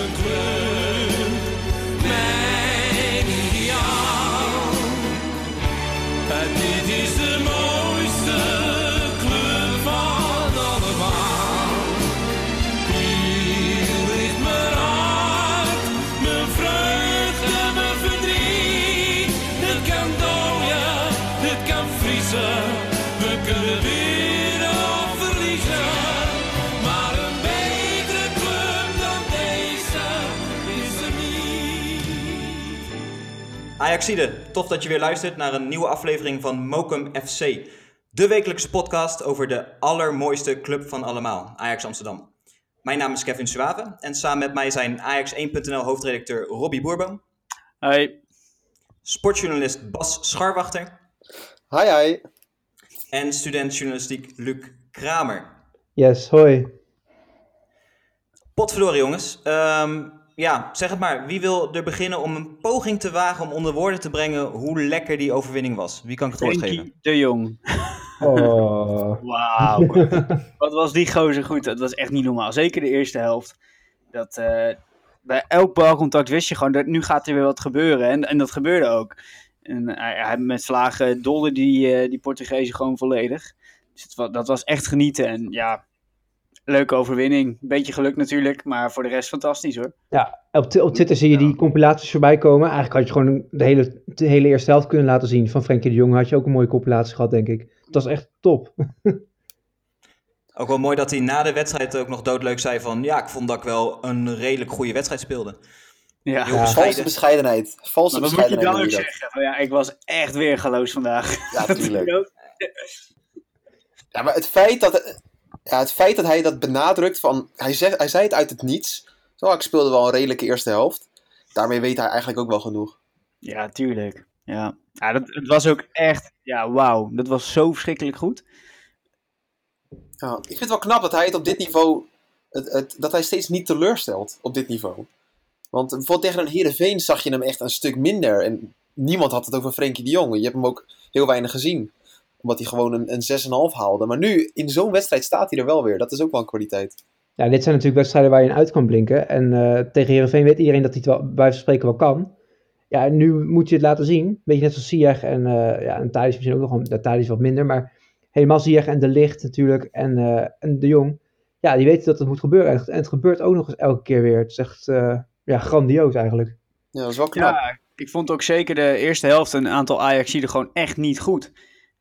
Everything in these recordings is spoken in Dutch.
een club, Ajaxide, tof dat je weer luistert naar een nieuwe aflevering van Mokum FC. De wekelijkse podcast over de allermooiste club van allemaal, Ajax Amsterdam. Mijn naam is Kevin Suave en samen met mij zijn Ajax1.nl hoofdredacteur Robbie Boerboom, Hoi. sportjournalist Bas Scharwachter Hi, hi. en student journalistiek Luc Kramer. Yes, hoi. Potverdorie jongens. Ehm, ja, zeg het maar. Wie wil er beginnen om een poging te wagen om onder woorden te brengen hoe lekker die overwinning was? Wie kan ik het woord geven? De Jong. Oh. Wauw. Wat was die gozer goed. Dat was echt niet normaal. Zeker de eerste helft. Dat, eh, bij elk balcontact wist je gewoon dat nu gaat er weer wat gebeuren. En, en dat gebeurde ook. En hij, met vlagen dolde die, eh, die Portugezen gewoon volledig. Dus het dat was echt genieten. En ja, leuke overwinning. Beetje geluk natuurlijk, maar voor de rest fantastisch hoor. Ja, op, op Twitter zie je die compilaties voorbij komen. Eigenlijk had je gewoon de hele, de hele eerste helft kunnen laten zien. Van Frenkie de Jong had je ook een mooie compilatie gehad, denk ik. Het was echt top. Ook wel mooi dat hij na de wedstrijd ook nog doodleuk zei van... Ja, ik vond dat ik wel een redelijk goede wedstrijd speelde. Ja. Heel Ja. bescheiden. Valse bescheidenheid. Valse Maar wat moet je bescheidenheid. dan ook dat. zeggen? Van, ja, ik was echt weer galoos vandaag. Ja, tuurlijk. Dat- Ja, maar het feit dat, ja, het feit dat hij dat benadrukt van... Hij, zegt, hij zei het uit het niets. Zo, ik speelde wel een redelijke eerste helft. Daarmee weet hij eigenlijk ook wel genoeg. Ja, tuurlijk. Ja, ja dat, het was ook echt, ja, wauw. Dat was zo verschrikkelijk goed. Ja, ik vind het wel knap dat hij het op dit niveau... Het, het, dat hij steeds niet teleurstelt op dit niveau. Want bijvoorbeeld tegen een Heerenveen zag je hem echt een stuk minder. En niemand had het over Frenkie de Jong. Je hebt hem ook heel weinig gezien. Omdat hij gewoon een, een 6,5 haalde. Maar nu, in zo'n wedstrijd staat hij er wel weer. Dat is ook wel een kwaliteit. Ja, dit zijn natuurlijk wedstrijden waar je in uit kan blinken. En eh, tegen Heerenveen weet iedereen dat hij het wel, bij wijze van spreken wel kan. Ja, en nu moet je het laten zien. Beetje net zoals Ziyech en, eh ja, en Thadis misschien ook nog. wel- Thadis wat minder, maar helemaal Ziyech en De Licht natuurlijk. En, eh, en De Jong. Ja, die weten dat het moet gebeuren. En het, en het gebeurt ook nog eens elke keer weer. Het is echt eh, ja, grandioos eigenlijk. Ja, dat is wel knap. Ja, ik vond ook zeker de eerste helft een aantal Ajaxiden gewoon echt niet goed.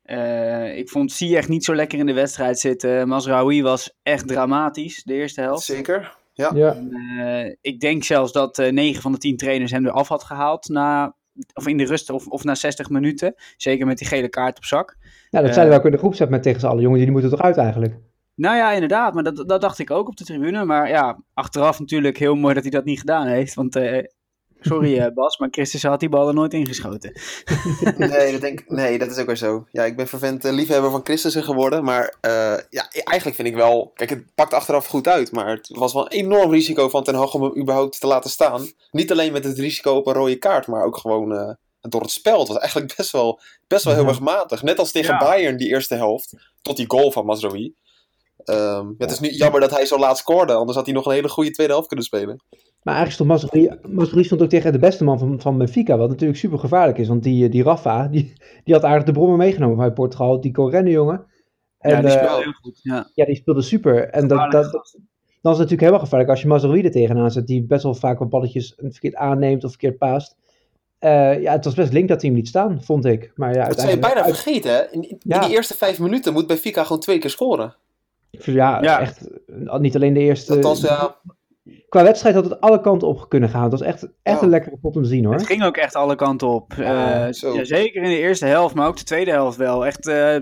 Eh, ik vond Ziyech niet zo lekker in de wedstrijd zitten. Mazraoui was echt dramatisch, de eerste helft. Zeker. Ja. Ja, Eh, ik denk zelfs dat eh 9 van de 10 trainers hem eraf had gehaald na, of in de rust of, of na 60 minuten. Zeker met die gele kaart op zak. nou, dat zeiden we ook in de groepset met tegen z'n allen. Jongens, die moeten toch uit eigenlijk. Nou ja, inderdaad. Maar dat, dat dacht ik ook op de tribune. Maar ja, achteraf natuurlijk heel mooi dat hij dat niet gedaan heeft. Want, eh, sorry eh, Bas, maar Christensen had die bal er nooit ingeschoten. Nee, dat, denk, nee, dat is ook weer zo. Ja, ik ben vervent eh, liefhebber van Christensen geworden. Maar eh, ja, eigenlijk vind ik wel... Kijk, het pakt achteraf goed uit. Maar het was wel een enorm risico van Ten Hag om hem überhaupt te laten staan. Niet alleen met het risico op een rode kaart, maar ook gewoon eh, door het spel. Het was eigenlijk best wel, best wel heel Ja. erg matig. Net als tegen Ja. Bayern, die eerste helft. Tot die goal van Mazraoui. Ehm, Het is nu jammer dat hij zo laat scoorde. Anders had hij nog een hele goede tweede helft kunnen spelen. Maar eigenlijk stond Mazraoui stond ook tegen de beste man van, van Benfica, wat natuurlijk super gevaarlijk is. Want die, die Rafa, die, die had eigenlijk de brommer meegenomen vanuit Portugal. Die kon rennen, jongen. En, ja, die eh, speelde heel goed. Ja. ja, die speelde super. En dat, Gevaarlijke dat, dan is het natuurlijk helemaal gevaarlijk als je Mazraoui er tegenaan zet, die best wel vaak wat balletjes verkeerd aanneemt of verkeerd paast. Eh, ja, het was best link dat hij hem liet staan, vond ik. Maar ja, Dat zou je uiteindelijk... bijna uit- vergeten, hè? In, in Ja. die eerste vijf minuten moet Benfica gewoon twee keer scoren. ja, Ja. echt. eh, Niet alleen de eerste... Althans, ja, Qua wedstrijd had het alle kanten op kunnen gaan. Het was echt, echt Ja. een lekkere pot om te zien, hoor. Het ging ook echt alle kanten op. Ja, Eh, ja, zeker in de eerste helft, maar ook de tweede helft wel. Echt eh,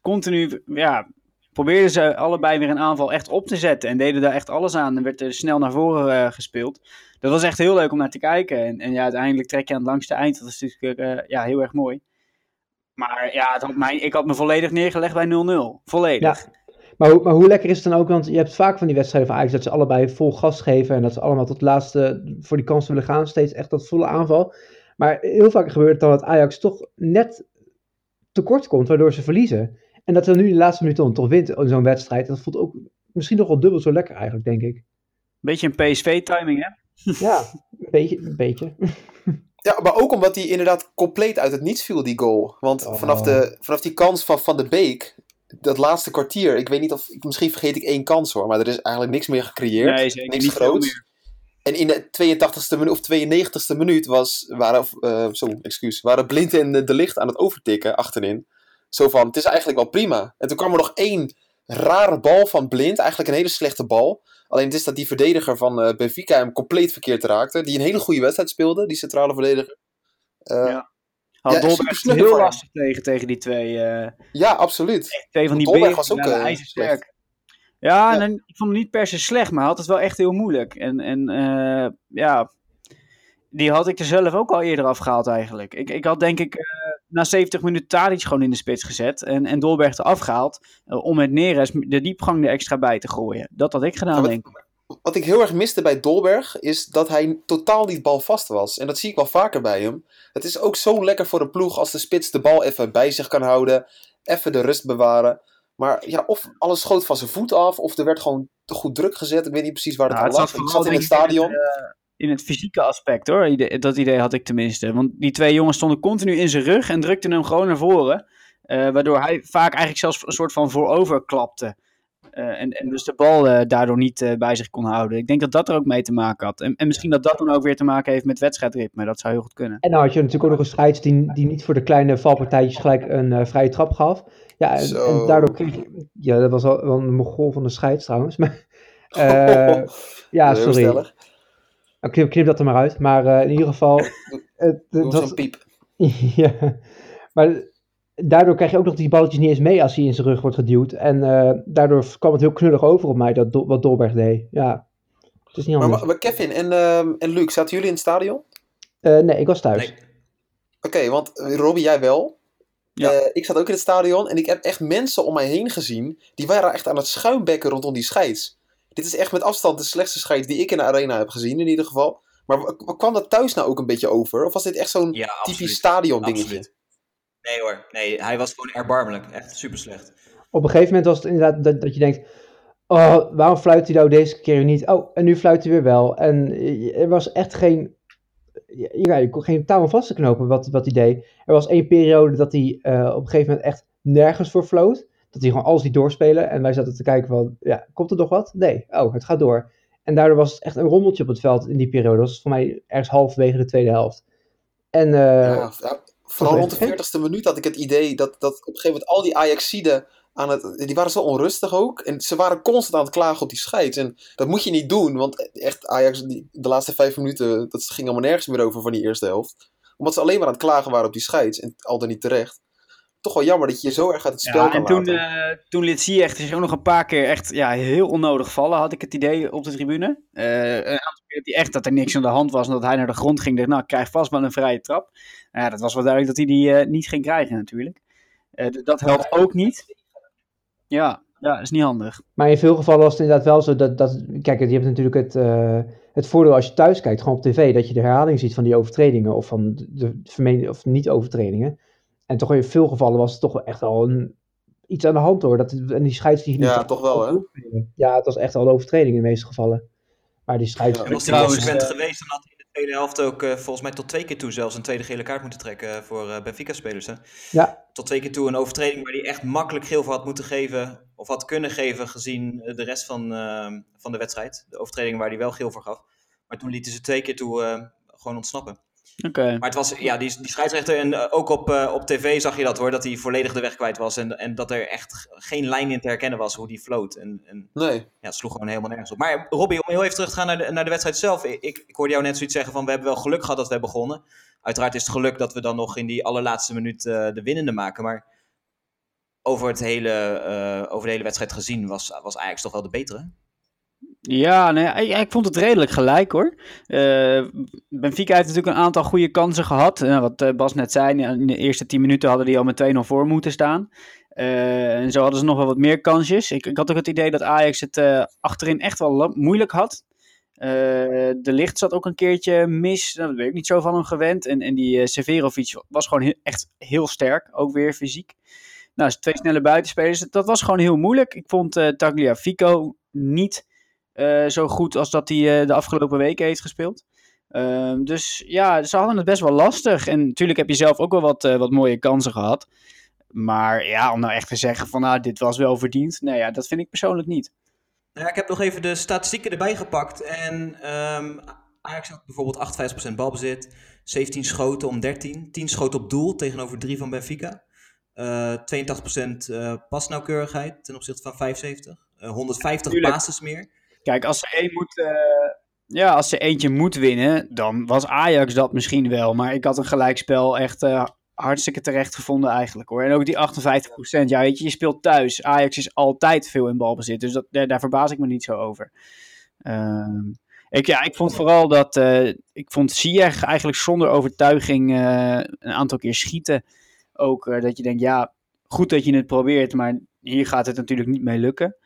continu, ja, probeerden ze allebei weer een aanval echt op te zetten. En deden daar echt alles aan. En werd er snel naar voren eh, gespeeld. Dat was echt heel leuk om naar te kijken. En, en ja, uiteindelijk trek je aan het langste eind. Dat is natuurlijk eh, ja, heel erg mooi. Maar ja, het had mij, ik had me volledig neergelegd bij 0-0. Volledig. Maar, hoe- maar hoe lekker is het dan ook? Want je hebt vaak van die wedstrijden van Ajax dat ze allebei vol gas geven. En dat ze allemaal tot het laatste voor die kans willen gaan. Steeds echt dat volle aanval. Maar heel vaak gebeurt het dan dat Ajax toch net tekort komt, waardoor ze verliezen. En dat er nu de laatste minuut dan toch wint in zo'n wedstrijd. Dat voelt ook misschien nog wel dubbel zo lekker eigenlijk, denk ik. Beetje een PSV-timing, hè? Ja, een beetje. Een beetje. Ja, maar ook omdat hij inderdaad compleet uit het niets viel, die goal. Want Oh. vanaf, de, vanaf die kans van Van de Beek, dat laatste kwartier, ik weet niet of, misschien vergeet ik één kans hoor, maar er is eigenlijk niks meer gecreëerd. Nee, zeker niks niet groots. En in de 82e minuut of 92e minuut was, waren, eh, zo, excuus, waren Blind en De Licht aan het overtikken achterin. Zo van, het is eigenlijk wel prima. En toen kwam er nog één rare bal van Blind, eigenlijk een hele slechte bal. Alleen het is dat die verdediger van eh, Benfica hem compleet verkeerd raakte. Die een hele goede wedstrijd speelde, die centrale verdediger. Eh, Ja. Ja, Had Dolberg heel lastig tegen, tegen die twee, eh, absoluut. twee van die Dolberg was ook, eh, ijzersterk. Ja, Ja. en dan- ik vond hem niet per se slecht, maar hij had het wel echt heel moeilijk. En, en eh, ja, die had ik er zelf ook al eerder afgehaald eigenlijk. Ik, ik had denk ik na 70 minuten Tadic gewoon in de spits gezet en, en Dolberg eraf gehaald eh, om met Neres de diepgang er extra bij te gooien. Dat had ik gedaan, Ja, denk ik. Wat ik heel erg miste bij Dolberg is dat hij totaal niet balvast was. En dat zie ik wel vaker bij hem. Het is ook zo lekker voor de ploeg als de spits de bal even bij zich kan houden. Even de rust bewaren. Maar ja, of alles schoot van zijn voet af, of er werd gewoon te goed druk gezet. Ik weet niet precies waar het Nou, aan het lag. zat Ik zat in het stadion. In het fysieke aspect hoor, dat idee had ik tenminste. Want die twee jongens stonden continu in zijn rug en drukten hem gewoon naar voren. Eh, waardoor hij vaak eigenlijk zelfs een soort van voorover klapte. Eh, en, en dus de bal eh, daardoor niet eh, bij zich kon houden. Ik denk dat dat er ook mee te maken had. En, en misschien dat dat dan ook weer te maken heeft met wedstrijdritme. Dat zou heel goed kunnen. En dan had je natuurlijk ook nog een scheids die, die niet voor de kleine valpartijtjes gelijk een eh, vrije trap gaf. Ja, en, Zo. en daardoor kreeg je... Ja, dat was wel, wel een mogol van de scheids trouwens. Maar, eh, ja, sorry. stellig. Nou, Knip, knip dat er maar uit. Maar eh, in ieder geval... het- dat, zo'n piep. ja, maar daardoor krijg je ook nog die balletjes niet eens mee als hij in zijn rug wordt geduwd. En eh, daardoor kwam het heel knullig over op mij, dat, Do- wat Dolberg deed. Ja, het is niet anders. maar Kevin en, ehm, en Luc, zaten jullie in het stadion? Eh, nee, ik was thuis. Nee. Oké, want eh, Robbie, jij wel. Ja. Eh, ik zat ook in het stadion en ik heb echt mensen om mij heen gezien. Die waren echt aan het schuimbekken rondom die scheids. Dit is echt met afstand de slechtste scheids die ik in de arena heb gezien, in ieder geval. Maar wa- wa- kwam dat thuis nou ook een beetje over? Of was dit echt zo'n Ja, typisch stadion dingetje? Absoluut. Nee hoor, nee, hij was gewoon erbarmelijk. Echt super slecht. Op een gegeven moment was het inderdaad dat, dat je denkt... Oh, waarom fluit hij nou deze keer niet? Oh, en nu fluit hij weer wel. En eh, er was echt geen... Ja, je kon geen touw vast te knopen wat, wat hij deed. Er was één periode dat hij eh, op een gegeven moment echt nergens voor floot. Dat hij gewoon alles liet doorspelen. En wij zaten te kijken van, ja, komt er nog wat? Nee. Oh, het gaat door. En daardoor was het echt een rommeltje op het veld in die periode. Dat was voor mij ergens halverwege de tweede helft. En eh, Ja, ja, vooral rond de echt 40ste minuut had ik het idee dat, dat op een gegeven moment al die Ajaxiden aan het... Die waren zo onrustig ook. En ze waren constant aan het klagen op die scheids. En dat moet je niet doen, want echt Ajax, die, de laatste vijf minuten, dat ging allemaal nergens meer over van die eerste helft. Omdat ze alleen maar aan het klagen waren op die scheids. En al dan niet terecht. Toch wel jammer dat je je zo erg uit het spel Ja, en toen, eh toen liet Ziyech zich ook nog een paar keer echt ja, heel onnodig vallen, had ik het idee op de tribune. Eh, een aantal keer dat hij echt dat er niks aan de hand was en dat hij naar de grond ging. Dacht, nou, ik krijg vast wel een vrije trap. Nou ja, dat was wel duidelijk dat hij die eh, niet ging krijgen natuurlijk. Eh, dat helpt ook niet. Ja, ja, is niet handig. Maar in veel gevallen was het inderdaad wel zo dat, dat kijk, je hebt natuurlijk het, eh, het voordeel als je thuis kijkt, gewoon op tv, dat je de herhaling ziet van die overtredingen of van de, de vermeende of niet-overtredingen. En toch in veel gevallen was het toch wel echt al een, iets aan de hand hoor. Dat, en die scheids die Ja, toch wel, hè? Ja, het was echt al een overtreding in de meeste gevallen. Maar die scheids... Ja. En was hij Trouwens, consequent eh, geweest, dan had hij in de tweede helft ook eh, volgens mij tot twee keer toe zelfs een tweede gele kaart moeten trekken eh, voor eh, Benfica-spelers. hè. Ja, Tot twee keer toe een overtreding waar hij echt makkelijk geel voor had moeten geven, of had kunnen geven gezien eh, de rest van, eh, van de wedstrijd. De overtreding waar hij wel geel voor gaf. Maar toen lieten ze twee keer toe eh, gewoon ontsnappen. Oké. Maar het was, ja, die, die scheidsrechter, en eh, ook op, eh, op tv zag je dat hoor, dat hij volledig de weg kwijt was. En, en dat er echt geen lijn in te herkennen was hoe die floot. En, en Nee. ja, het sloeg gewoon helemaal nergens op. Maar Robbie, om heel even terug te gaan naar de, naar de wedstrijd zelf. Ik, ik hoorde jou net zoiets zeggen van we hebben wel geluk gehad dat we hebben begonnen. Uiteraard is het geluk dat we dan nog in die allerlaatste minuut eh, de winnende maken. Maar over, het hele, eh, over de hele wedstrijd gezien was, was Ajax toch wel de betere. Ja, nee, ik, ik vond het redelijk gelijk hoor. Eh, Benfica heeft natuurlijk een aantal goede kansen gehad. Eh, wat eh, Bas net zei, in de eerste 10 minuten hadden die al met 2-0 voor moeten staan. En zo hadden ze nog wel wat meer kansjes. Ik, ik had ook het idee dat Ajax het achterin echt wel moeilijk had. De licht zat ook een keertje mis. Nou, dat ben ik niet zo van hem gewend. En, en die Severovic was gewoon echt heel sterk. Ook weer fysiek. Nou, twee snelle buitenspelers. Dat was gewoon heel moeilijk. Ik vond Tagliafico niet eh, zo goed als dat hij eh, de afgelopen weken heeft gespeeld. Ehm, dus ja, ze hadden het best wel lastig. En natuurlijk heb je zelf ook wel wat, eh, wat mooie kansen gehad. Maar ja, om nou echt te zeggen van nou, dit was wel verdiend. Nee, ja, dat vind ik persoonlijk niet. Nou ja, ik heb nog even de statistieken erbij gepakt. En ehm, Ajax had bijvoorbeeld 58% balbezit, 17 schoten om 13, 10 schoten op doel tegenover 3 van Benfica. Eh 82% eh, pasnauwkeurigheid ten opzichte van 75. Eh, 150 Tuurlijk. bases meer. Kijk, als ze, één moet, eh, ja, als ze eentje moet winnen, dan was Ajax dat misschien wel. Maar ik had een gelijkspel echt eh, hartstikke terecht gevonden eigenlijk hoor. En ook die 58%, ja weet je, je speelt thuis. Ajax is altijd veel in balbezit, dus dat, daar, verbaas ik me niet zo over. Ehm, ik, ja, ik vond vooral dat, eh, ik vond Ziyech eigenlijk zonder overtuiging een aantal keer schieten. Ook dat je denkt, ja, goed dat je het probeert, maar hier gaat het natuurlijk niet mee lukken.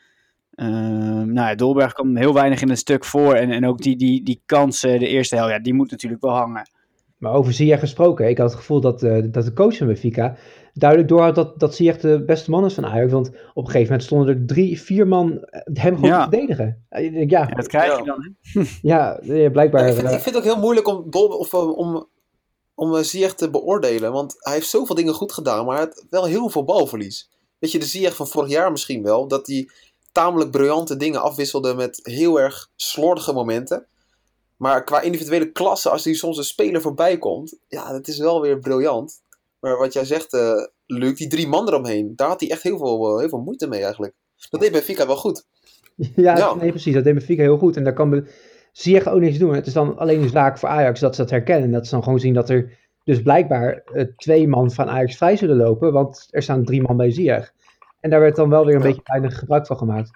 Ehm, nou ja, Dolberg kwam heel weinig in het stuk voor. En, en ook die, die, die kansen, de eerste helft, ja, die moet natuurlijk wel hangen. Maar over Ziyech gesproken, ik had het gevoel dat, eh, dat de coach van Benfica duidelijk doorhad dat, dat Ziyech de beste man is van Ajax. Want op een gegeven moment stonden er drie, vier man eh, hem gewoon Ja. te verdedigen. Eh, Ja, Ja, dat krijg Ja. je dan. Hè? ja, blijkbaar. Ja, ik, vind, eh, ik vind het ook heel moeilijk om, Dol, of, om, om Ziyech te beoordelen. Want hij heeft zoveel dingen goed gedaan, maar hij had wel heel veel balverlies. Weet je, de Ziyech van vorig jaar misschien wel. Dat hij tamelijk briljante dingen afwisselde met heel erg slordige momenten. Maar qua individuele klasse, als hij soms een speler voorbij komt, ja, dat is wel weer briljant. Maar wat jij zegt, eh Luc, die drie man eromheen, daar had hij echt heel veel, eh, heel veel moeite mee eigenlijk. Dat deed Benfica wel goed. Ja, Ja. nee, precies. Dat deed Benfica heel goed. En daar kan Ziyech ook niks doen. Het is dan alleen een zaak voor Ajax dat ze dat herkennen. Dat ze dan gewoon zien dat er dus blijkbaar eh, twee man van Ajax vrij zullen lopen. Want er staan drie man bij Ziyech. En daar werd dan wel weer een Ja. beetje weinig gebruik van gemaakt.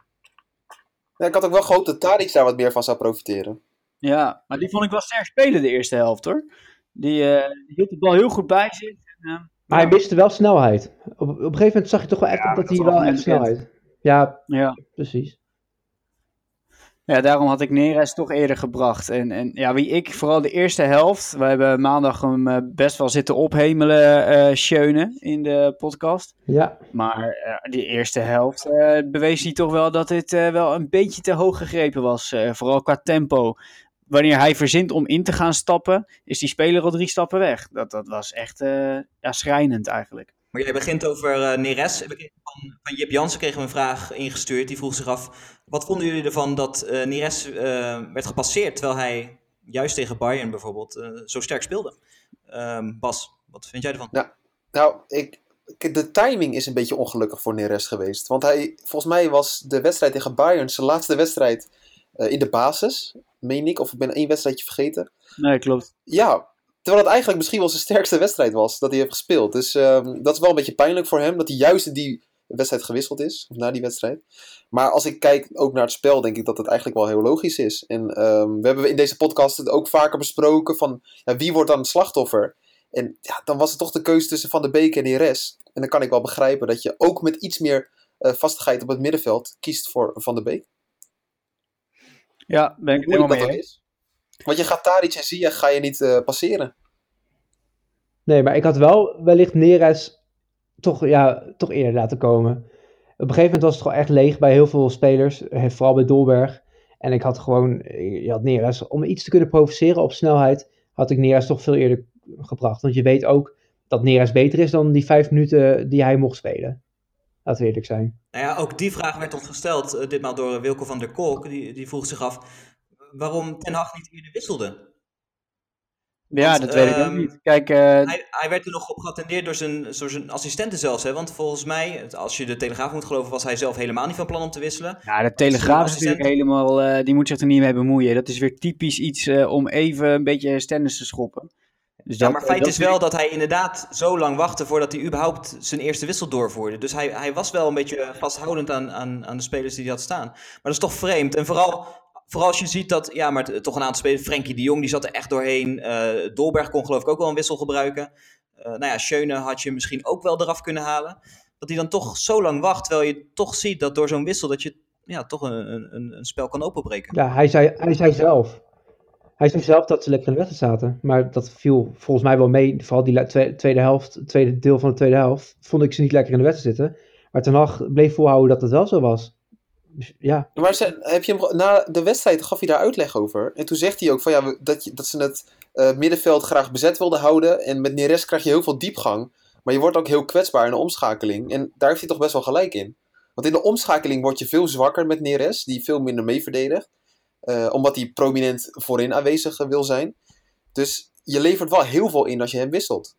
Ja, ik had ook wel gehoopt dat Tadic daar wat meer van zou profiteren. Ja, maar die vond ik wel sterk spelen de eerste helft hoor. Die, eh, die hield de bal heel goed bij zich. En, eh, Maar hij miste wel snelheid. Op, op een gegeven moment zag je toch wel echt Ja, dat dat hij wel echt snelheid. Ja, ja. precies. Ja, daarom had ik Neres toch eerder gebracht. En, en ja, wie ik, vooral de eerste helft. We hebben maandag hem eh, best wel zitten ophemelen, eh Schöne, in de podcast. Ja, Maar eh, die eerste helft bewees hij toch wel dat dit wel een beetje te hoog gegrepen was. vooral qua tempo. Wanneer hij verzint om in te gaan stappen, is die speler al drie stappen weg. Dat, dat was echt ja, schrijnend eigenlijk. Maar jij begint over eh, Neres. Van, van Jip Jansen kregen we een vraag ingestuurd. Die vroeg zich af, wat vonden jullie ervan dat eh Neres eh, werd gepasseerd... terwijl hij juist tegen Bayern bijvoorbeeld eh, zo sterk speelde? Ehm, Bas, wat vind jij ervan? Nou, ik, ik- de timing is een beetje ongelukkig voor Neres geweest. Want hij, volgens mij was de wedstrijd tegen Bayern zijn laatste wedstrijd eh, in de basis. Meen ik, of ik ben één wedstrijdje vergeten. Nee, klopt. Ja, terwijl het eigenlijk misschien wel zijn sterkste wedstrijd was dat hij heeft gespeeld. Dus ehm, dat is wel een beetje pijnlijk voor hem, dat hij juist in die wedstrijd gewisseld is. Of na die wedstrijd. Maar als ik kijk ook naar het spel, denk ik dat het eigenlijk wel heel logisch is. En ehm, we hebben in deze podcast het ook vaker besproken van ja, wie wordt dan het slachtoffer? En ja, dan was het toch de keuze tussen Van de Beek en Neres. En dan kan ik wel begrijpen dat je ook met iets meer eh, vastigheid op het middenveld kiest voor Van de Beek. Ja, ben ik het helemaal mee eens. Want je gaat Tadic en Ziyech ga je niet eh, passeren. nee, maar ik had wel wellicht Neres toch, ja, toch eerder laten komen. Op een gegeven moment was het gewoon echt leeg bij heel veel spelers. eh, Vooral bij Dolberg. En ik had gewoon, eh, je had Neres, om iets te kunnen provoceren op snelheid, had ik Neres toch veel eerder gebracht. Want je weet ook dat Neres beter is dan die vijf minuten die hij mocht spelen. Laten we eerlijk zijn. Nou ja, ook die vraag werd ons gesteld, ditmaal door Wilco van der Kolk. Die, die vroeg zich af waarom Ten Hag niet eerder wisselde. Ja, Want, dat weet ik ook ehm, niet. Kijk, eh, Hij, hij werd er nog op geattendeerd door zijn, door zijn assistenten zelfs. Hè? Want volgens mij, als je de Telegraaf moet geloven, was hij zelf helemaal niet van plan om te wisselen. Ja, de Telegraaf is natuurlijk helemaal, eh, die moet zich er niet mee bemoeien. Dat is weer typisch iets eh, om even een beetje stennis te schoppen. Dus Ja, dat- maar feit dat is wel dat hij inderdaad zo lang wachtte voordat hij überhaupt zijn eerste wissel doorvoerde. Dus hij, hij was wel een beetje vasthoudend aan, aan, aan de spelers die hij had staan. Maar dat is toch vreemd. En vooral, vooral als je ziet dat, ja, maar toch een aantal spelers, Frenkie de Jong, die zat er echt doorheen. Eh, Dolberg kon geloof ik ook wel een wissel gebruiken. Eh nou ja, Schöne had je misschien ook wel eraf kunnen halen. Dat hij dan toch zo lang wacht, terwijl je toch ziet dat door zo'n wissel dat je ja, toch een, een, een spel kan openbreken. Ja, hij zei, hij zei zelf. Hij zei zelf dat ze lekker in de wedstrijd zaten. Maar dat viel volgens mij wel mee. Vooral die tweede, helft, tweede deel van de tweede helft. Vond ik ze niet lekker in de wedstrijd zitten. Maar Ten Hag bleef volhouden dat het wel zo was. Dus, ja, Maar heb je na de wedstrijd gaf hij daar uitleg over. En toen zegt hij ook van, ja, dat, je, dat ze het eh, middenveld graag bezet wilden houden. En met Neres krijg je heel veel diepgang. Maar je wordt ook heel kwetsbaar in de omschakeling. En daar heeft hij toch best wel gelijk in. Want in de omschakeling word je veel zwakker met Neres, die veel minder mee verdedigt. Eh, omdat hij prominent voorin aanwezig eh, wil zijn. Dus je levert wel heel veel in als je hem wisselt.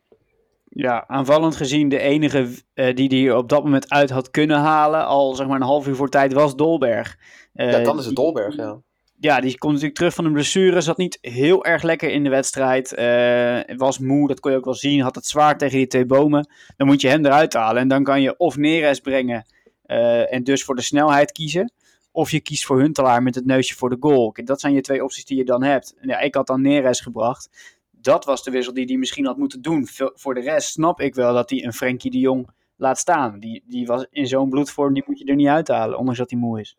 Ja, aanvallend gezien de enige eh, die die op dat moment uit had kunnen halen, al zeg maar een half uur voor tijd, was Dolberg. Eh, ja, dan is het Dolberg, ja. Ja, die komt natuurlijk terug van een blessure, zat niet heel erg lekker in de wedstrijd. eh, was moe, dat kon je ook wel zien, had het zwaar tegen die twee bomen. Dan moet je hem eruit halen en dan kan je of Neres brengen en dus voor de snelheid kiezen. Of je kiest voor Huntelaar met het neusje voor de goal. Kijk, Dat zijn je twee opties die je dan hebt. Ja, ik had dan Neres gebracht. Dat was de wissel die hij misschien had moeten doen. Voor de rest snap ik wel dat hij een Frenkie de Jong laat staan. Die, die was in zo'n bloedvorm, die moet je er niet uithalen, ondanks dat hij moe is.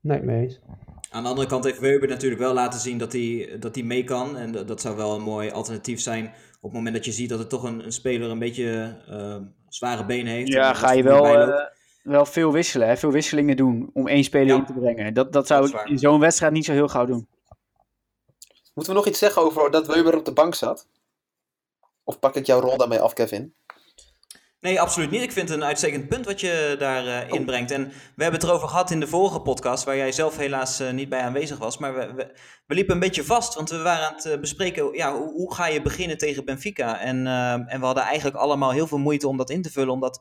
nee, mee eens. Aan de andere kant heeft Weber natuurlijk wel laten zien dat hij, dat hij mee kan. En dat, dat zou wel een mooi alternatief zijn op het moment dat je ziet dat het toch een, een speler een beetje eh, zware benen heeft. Ja, ga je wel, eh, wel veel wisselen, hè? veel wisselingen doen om één speler Ja. in te brengen. Dat, dat zou Dat ik in zo'n wedstrijd niet zo heel gauw doen. Moeten we nog iets zeggen over dat Weber op de bank zat? Of pak ik jouw rol daarmee af, Kevin? Nee, absoluut niet. Ik vind het een uitstekend punt wat je daar eh, Oh. inbrengt. En we hebben het erover gehad in de vorige podcast, waar jij zelf helaas eh, niet bij aanwezig was. Maar we, we, we liepen een beetje vast, want we waren aan het eh, bespreken, ja, hoe, hoe ga je beginnen tegen Benfica? En, en we hadden eigenlijk allemaal heel veel moeite om dat in te vullen, omdat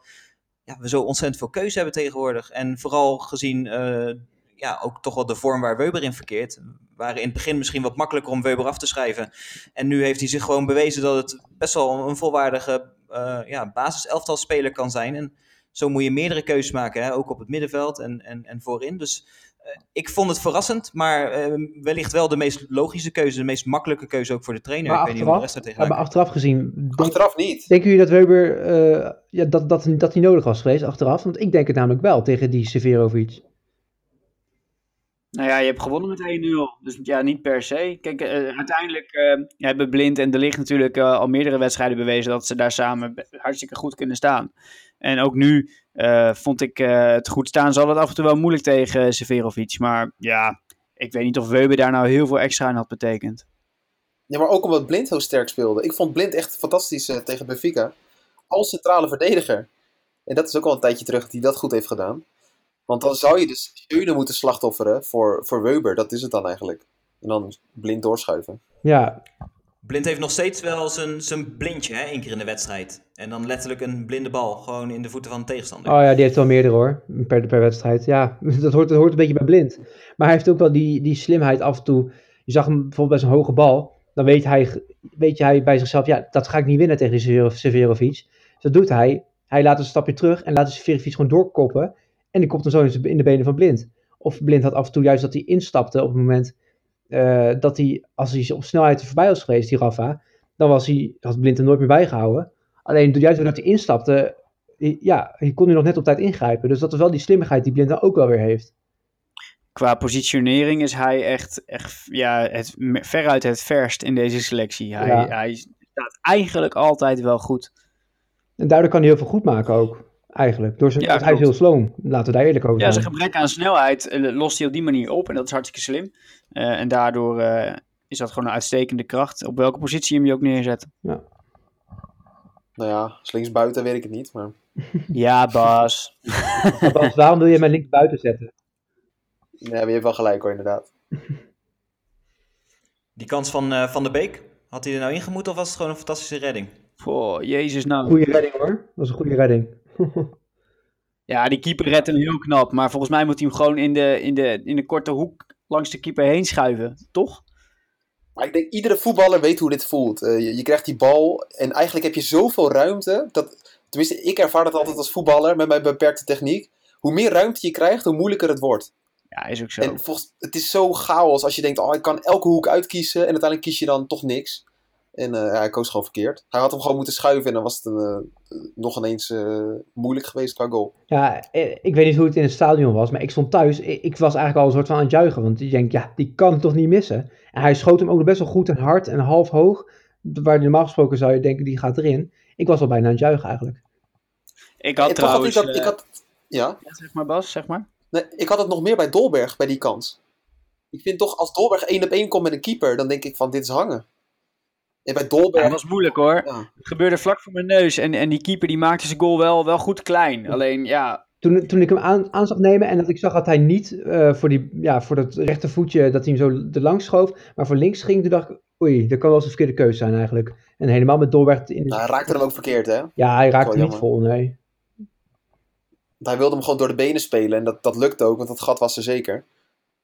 ja, we zo ontzettend veel keuze hebben tegenwoordig. En vooral gezien ja, ook toch wel de vorm waar Weber in verkeert. Waren in het begin misschien wat makkelijker om Weber af te schrijven. En nu heeft hij zich gewoon bewezen dat het best wel een volwaardige eh ja, basis-elftal-speler kan zijn. En zo moet je meerdere keuzes maken, hè? ook op het middenveld en, en, en voorin. Dus eh, ik vond het verrassend, maar eh, wellicht wel de meest logische keuze, de meest makkelijke keuze ook voor de trainer. Maar ik weet niet hoe de achteraf, rest er ja, maar tegenaan achteraf gezien, denk, Achteraf niet. denken jullie dat Weber, eh, ja, dat, dat, dat hij nodig was geweest achteraf? Want ik denk het namelijk wel tegen die Severovic. Nou ja, je hebt gewonnen met 1-0. Dus ja, niet per se. Kijk, eh, uiteindelijk eh, hebben Blind en De Ligt natuurlijk eh, al meerdere wedstrijden bewezen dat ze daar samen hartstikke goed kunnen staan. En ook nu eh, vond ik het goed staan. Hadden het af en toe wel moeilijk tegen Severovic. Maar ja, ik weet niet of Weber daar nou heel veel extra aan had betekend. Ja, maar ook omdat Blind heel sterk speelde. Ik vond Blind echt fantastisch tegen Benfica. Als centrale verdediger. En dat is ook al een tijdje terug dat hij dat goed heeft gedaan. Want dan zou je dus Schöne moeten slachtofferen voor, voor Weber. Dat is het dan eigenlijk. En dan blind doorschuiven. Ja, Blind heeft nog steeds wel zijn, zijn blindje, hè, één keer in de wedstrijd. En dan letterlijk een blinde bal, gewoon in de voeten van de tegenstander. oh ja, die heeft wel meerdere hoor, per, per wedstrijd. Ja, dat hoort, dat hoort een beetje bij blind. Maar hij heeft ook wel die, die slimheid af en toe. Je zag hem bijvoorbeeld bij zo'n hoge bal. Dan weet hij, weet hij bij zichzelf, ja, dat ga ik niet winnen tegen die Severo- Severovic. Dus dat doet hij. Hij laat een stapje terug en laat de Severovic gewoon doorkoppen. En die komt dan zo in de benen van Blind. Of Blind had af en toe juist dat hij instapte op het moment eh, dat hij, als hij op snelheid er voorbij was geweest, die Rafa, dan was hij, had Blind hem nooit meer bijgehouden. Alleen juist doordat hij instapte, ja, hij kon hij nog net op tijd ingrijpen. Dus dat is wel die slimmigheid die Blind dan ook wel weer heeft. Qua positionering is hij echt, echt ja, het, veruit het verst in deze selectie. Hij, Ja. hij staat eigenlijk altijd wel goed. En daardoor kan hij heel veel goed maken ook, eigenlijk. Door zijn, Ja, hij is heel sloom, laten we daar eerlijk over Ja, zijn. zijn gebrek aan snelheid eh, lost hij op die manier op en dat is hartstikke slim. Eh, en daardoor eh, is dat gewoon een uitstekende kracht, op welke positie hem je ook neerzet. Nou ja, slinks buiten weet ik het niet. Maar Ja, Bas. Bas, waarom wil je mij links buiten zetten? nee, maar je hebt wel gelijk hoor, inderdaad. Die kans van eh, Van der Beek, had hij er nou ingemoet of was het gewoon een fantastische redding? Oh, jezus nou. Goeie redding hoor, dat was een goede redding. Ja, die keeper redt hem heel knap, maar volgens mij moet hij hem gewoon in de, in de, in de korte hoek langs de keeper heen schuiven, toch? Maar ik denk, iedere voetballer weet hoe dit voelt. Eh, je, je krijgt die bal en eigenlijk heb je zoveel ruimte. Dat, tenminste, ik ervaar dat altijd als voetballer met mijn beperkte techniek. Hoe meer ruimte je krijgt, hoe moeilijker het wordt. Ja, is ook zo. En volgens, het is zo chaos als je denkt, oh, ik kan elke hoek uitkiezen. En uiteindelijk kies je dan toch niks. En eh, ja, hij koos gewoon verkeerd. Hij had hem gewoon moeten schuiven en dan was het een, eh, nog ineens eh, moeilijk geweest qua goal. Ja, ik weet niet hoe het in het stadion was, maar ik stond thuis. Ik, ik was eigenlijk al een soort van aan het juichen, want ik denk, ja, die kan het toch niet missen. En hij schoot hem ook nog best wel goed en hard en half hoog. Waar normaal gesproken zou je denken, die gaat erin. Ik was al bijna aan het juichen eigenlijk. Ik had en toch had ik trouwens... dat, ik had, ja, ja, zeg maar Bas, zeg maar. Nee, ik had het nog meer bij Dolberg, bij die kans. Ik vind toch, als Dolberg één op één komt met een keeper, dan denk ik van, dit is hangen. En bij Ja, Dolberg... dat was moeilijk hoor. ja. Het gebeurde vlak voor mijn neus. En, en die keeper die maakte zijn goal wel, wel goed klein. Alleen ja, Toen, toen ik hem aan, aan zag nemen en dat ik zag dat hij niet eh, voor, die, ja, voor dat rechtervoetje, dat hij hem zo erlangs schoof, maar voor links ging, toen dacht ik, oei, dat kan wel eens een verkeerde keuze zijn eigenlijk. En helemaal met Dolberg in... Nou, hij raakte hem ook verkeerd, hè? ja, hij raakte wel niet vol, nee. Hij wilde hem gewoon door de benen spelen. En dat, dat lukte ook, want dat gat was er zeker.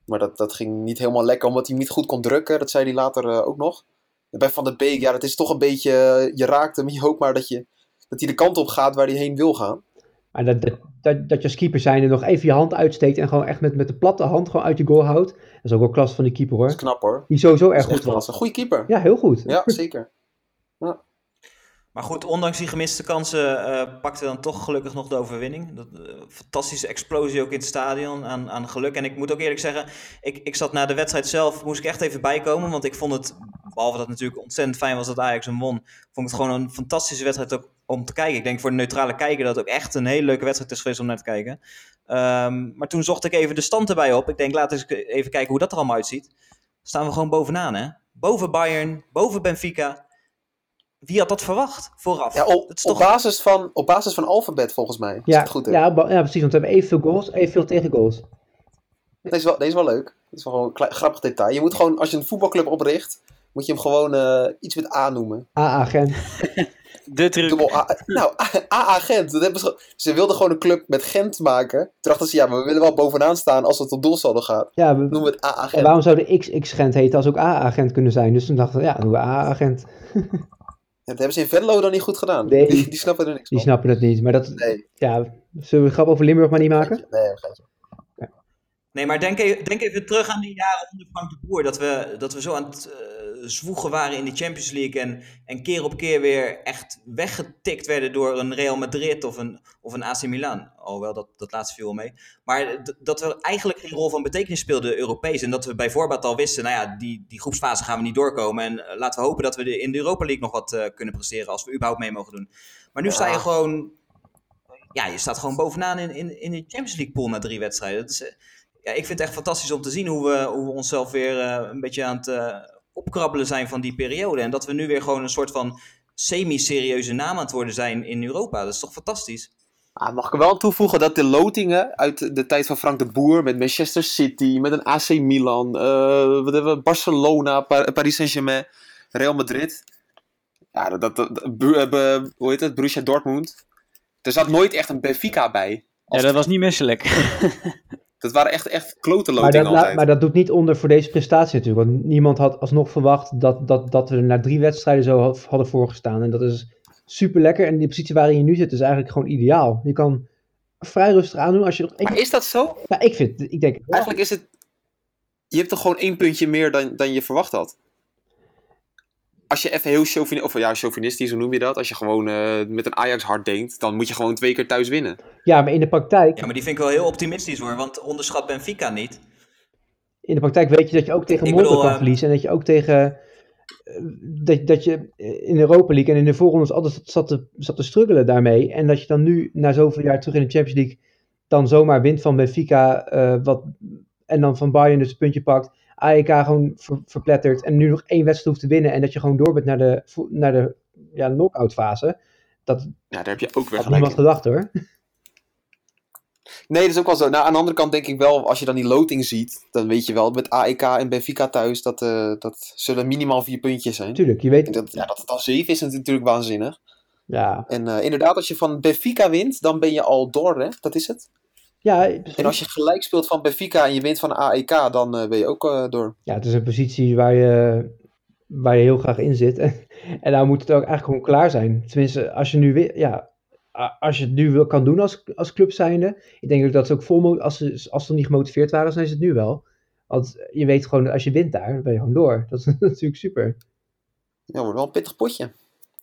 Maar dat, dat ging niet helemaal lekker, omdat hij hem niet goed kon drukken. Dat zei hij later eh, ook nog. En bij Van der Beek, ja, dat is toch een beetje... eh, je raakt hem, je hoopt maar dat, je, dat hij de kant op gaat waar hij heen wil gaan. Maar dat, dat, dat, dat je als keeper zijnde nog even je hand uitsteekt en gewoon echt met, met de platte hand gewoon uit je goal houdt. Dat is ook wel klasse van die keeper Dat hoor. is knap, hoor. Die sowieso Dat erg goed was. een goede keeper. Ja, heel goed. Ja, zeker. Maar goed, ondanks die gemiste kansen eh pakte dan toch gelukkig nog de overwinning. Dat, eh, fantastische explosie ook in het stadion aan, aan geluk. En ik moet ook eerlijk zeggen, ik, ik zat na de wedstrijd zelf, moest ik echt even bijkomen. Want ik vond het, behalve dat het natuurlijk ontzettend fijn was dat Ajax hem won, vond ik het gewoon een fantastische wedstrijd ook om te kijken. Ik denk voor de neutrale kijker dat het ook echt een hele leuke wedstrijd is geweest om naar te kijken. Ehm, maar toen zocht ik even de stand erbij op. Ik denk, laten we eens even kijken hoe dat er allemaal uitziet. Staan we gewoon bovenaan, hè? Boven Bayern, boven Benfica. Wie had dat verwacht vooraf? Ja, op, is op, toch... basis van, op basis van alfabet, volgens mij. Ja, het goed ja, ja, precies. Want we hebben evenveel goals, evenveel tegengoals. Deze, is wel, deze is wel leuk. Dat is wel gewoon een klein, grappig detail. Je moet gewoon, als je een voetbalclub opricht, moet je hem gewoon eh, iets met A noemen. AA Gent. de truc. Dubbel A. Nou, AA Gent. Dat hebben ze, ze wilden gewoon een club met Gent maken. Toen dachten ze, ja, maar we willen wel bovenaan staan als het op doelsaldo gaat. Ja, we- Noemen we het AA en Gent. waarom zou de XX Gent heten als ook AA Gent kunnen zijn? Dus toen dachten we, ja, doen we AA Gent. Ja, dat hebben ze in Venlo dan niet goed gedaan. Nee. Die, die snappen er niks Die van. snappen het niet. Maar dat, Nee. ja, zullen we een grap over Limburg maar niet maken? Nee, geintje. Nee, maar denk even, denk even terug aan die jaren onder Frank de Boer. Dat we, dat we zo aan het eh, zwoegen waren in de Champions League. En, en keer op keer weer echt weggetikt werden door een Real Madrid of een, of een AC Milan. Alhoewel, dat, dat laatste viel wel mee. Maar dat we eigenlijk geen rol van betekenis speelden Europees. En dat we bij voorbaat al wisten, nou ja, die, die groepsfase gaan we niet doorkomen. En eh, laten we hopen dat we de- in de Europa League nog wat eh, kunnen presteren. Als we überhaupt mee mogen doen. Maar nu sta je gewoon... Ja, je staat gewoon bovenaan in, in, in de Champions League pool na drie wedstrijden. Dat is... eh, ja, ik vind het echt fantastisch om te zien hoe we, hoe we onszelf weer een beetje aan het opkrabbelen zijn van die periode. En dat we nu weer gewoon een soort van semi-serieuze naam aan het worden zijn in Europa. Dat is toch fantastisch? Ah, mag ik er wel aan toevoegen dat de lotingen uit de tijd van Frank de Boer met Manchester City, met een AC Milan, eh, wat hebben we, Barcelona, Pa- Paris Saint-Germain, Real Madrid. Ja, dat, dat, dat- Bru- eh, be- hoe heet het? Borussia Dortmund. Er zat nooit echt een Benfica bij. Ja, dat was niet misselijk. Dat waren echt, echt klote Maar dat, altijd. maar dat doet niet onder voor deze prestatie natuurlijk. Want niemand had alsnog verwacht dat, dat, dat we er na drie wedstrijden zo had- hadden voorgestaan. En dat is super lekker. En die positie waarin je nu zit is eigenlijk gewoon ideaal. Je kan vrij rustig aandoen als je nog. Maar is dat zo? Nou, ik vind, ik denk, Eigenlijk is het... Je hebt toch gewoon één puntje meer dan, dan je verwacht had? Als je even heel chauvini of ja, chauvinistisch, hoe noem je dat? Als je gewoon eh, met een Ajax hart denkt, dan moet je gewoon twee keer thuis winnen. ja, maar in de praktijk, Ja, maar die vind ik wel heel optimistisch hoor, want onderschat Benfica niet. in de praktijk weet je dat je ook tegen bedoel, kan eh, verliezen. En dat je ook tegen... eh, Dat, dat je in de Europa League en in de voorrondes altijd zat te, zat te struggelen daarmee. En dat je dan nu, na zoveel jaar terug in de Champions League, dan zomaar wint van Benfica. eh, wat, en dan van Bayern dus een puntje pakt. AEK gewoon ver- verplettert. En nu nog één wedstrijd hoeft te winnen. En dat je gewoon door bent naar de, naar de ja, knock-out fase. Dat Ja, daar heb je ook weer gelijk niemand gedacht hoor. Nee, dat is ook wel zo. Nou, aan de andere kant denk ik wel, als je dan die loting ziet, dan weet je wel, met AEK en Benfica thuis, dat, eh, dat zullen minimaal vier puntjes zijn. Tuurlijk, je En weet... dat, ja, dat het al zeven is natuurlijk waanzinnig. Ja, En eh, inderdaad, als je van Benfica wint, dan ben je al door, hè? Dat is het. Ja, En als je gelijk speelt van Benfica en je wint van AEK, dan eh, ben je ook eh, door. ja, het is een positie waar je, waar je heel graag in zit. en nou moet het ook eigenlijk gewoon klaar zijn. Tenminste, als je nu ja, als je het nu wil, kan doen als, als club zijnde. Ik denk ook dat ze ook vol, als ze, als ze niet gemotiveerd waren, dan is het nu wel. Want je weet gewoon, als je wint daar, dan ben je gewoon door. Dat is natuurlijk super. Ja, wordt wel een pittig potje.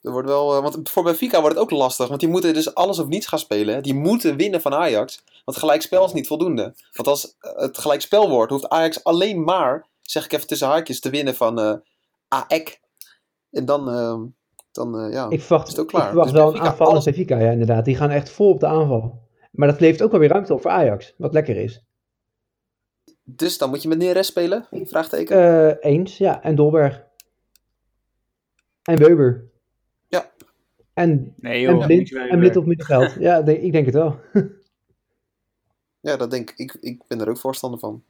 Er wordt wel, eh, want voor Benfica wordt het ook lastig, want die moeten dus alles of niets gaan spelen. hè. Die moeten winnen van Ajax, want gelijkspel is niet voldoende. Want als eh, het gelijkspel wordt, hoeft Ajax alleen maar, zeg ik even tussen haakjes, te winnen van eh AEK. En dan, eh, dan ja. Ik verwacht, Is het ook ik klaar? verwacht Dus wel een aanvallende alles- Benfica, ja inderdaad. Die gaan echt vol op de aanval. Maar dat levert ook wel weer ruimte op voor Ajax, wat lekker is. Dus dan moet je met Neres spelen? Vraagteken. Eens, ja. En Dolberg. En Weber. Ja. En, Nee en. Blind, wel en Blind op middenveld. ja, denk- ik denk het wel. Ja, dat denk ik. Ik ben er ook voorstander van.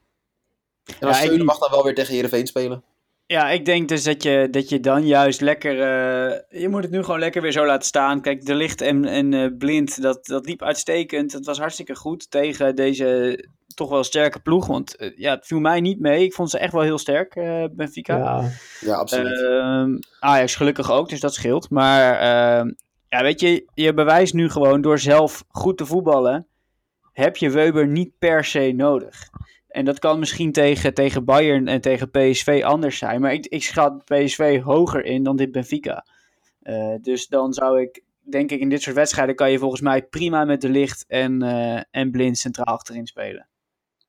En Ja, als niet. mag dan wel weer tegen Heerenveen spelen. Ja, ik denk dus dat je, dat je dan juist lekker... eh, je moet het nu gewoon lekker weer zo laten staan. Kijk, De Licht en, en eh, Blind, dat, dat liep uitstekend. Het was hartstikke goed tegen deze toch wel sterke ploeg. Want eh, ja, het viel mij niet mee. Ik vond ze echt wel heel sterk, eh Benfica. Ja, Ja, absoluut. Ehm, Ajax gelukkig ook, dus dat scheelt. Maar ehm, ja, weet je, je bewijst nu gewoon door zelf goed te voetballen, heb je Weber niet per se nodig. En dat kan misschien tegen, tegen Bayern en tegen PSV anders zijn. Maar ik, ik schat PSV hoger in dan dit Benfica. Eh, dus dan zou ik, denk ik, in dit soort wedstrijden kan je volgens mij prima met de licht en, eh, en blind centraal achterin spelen.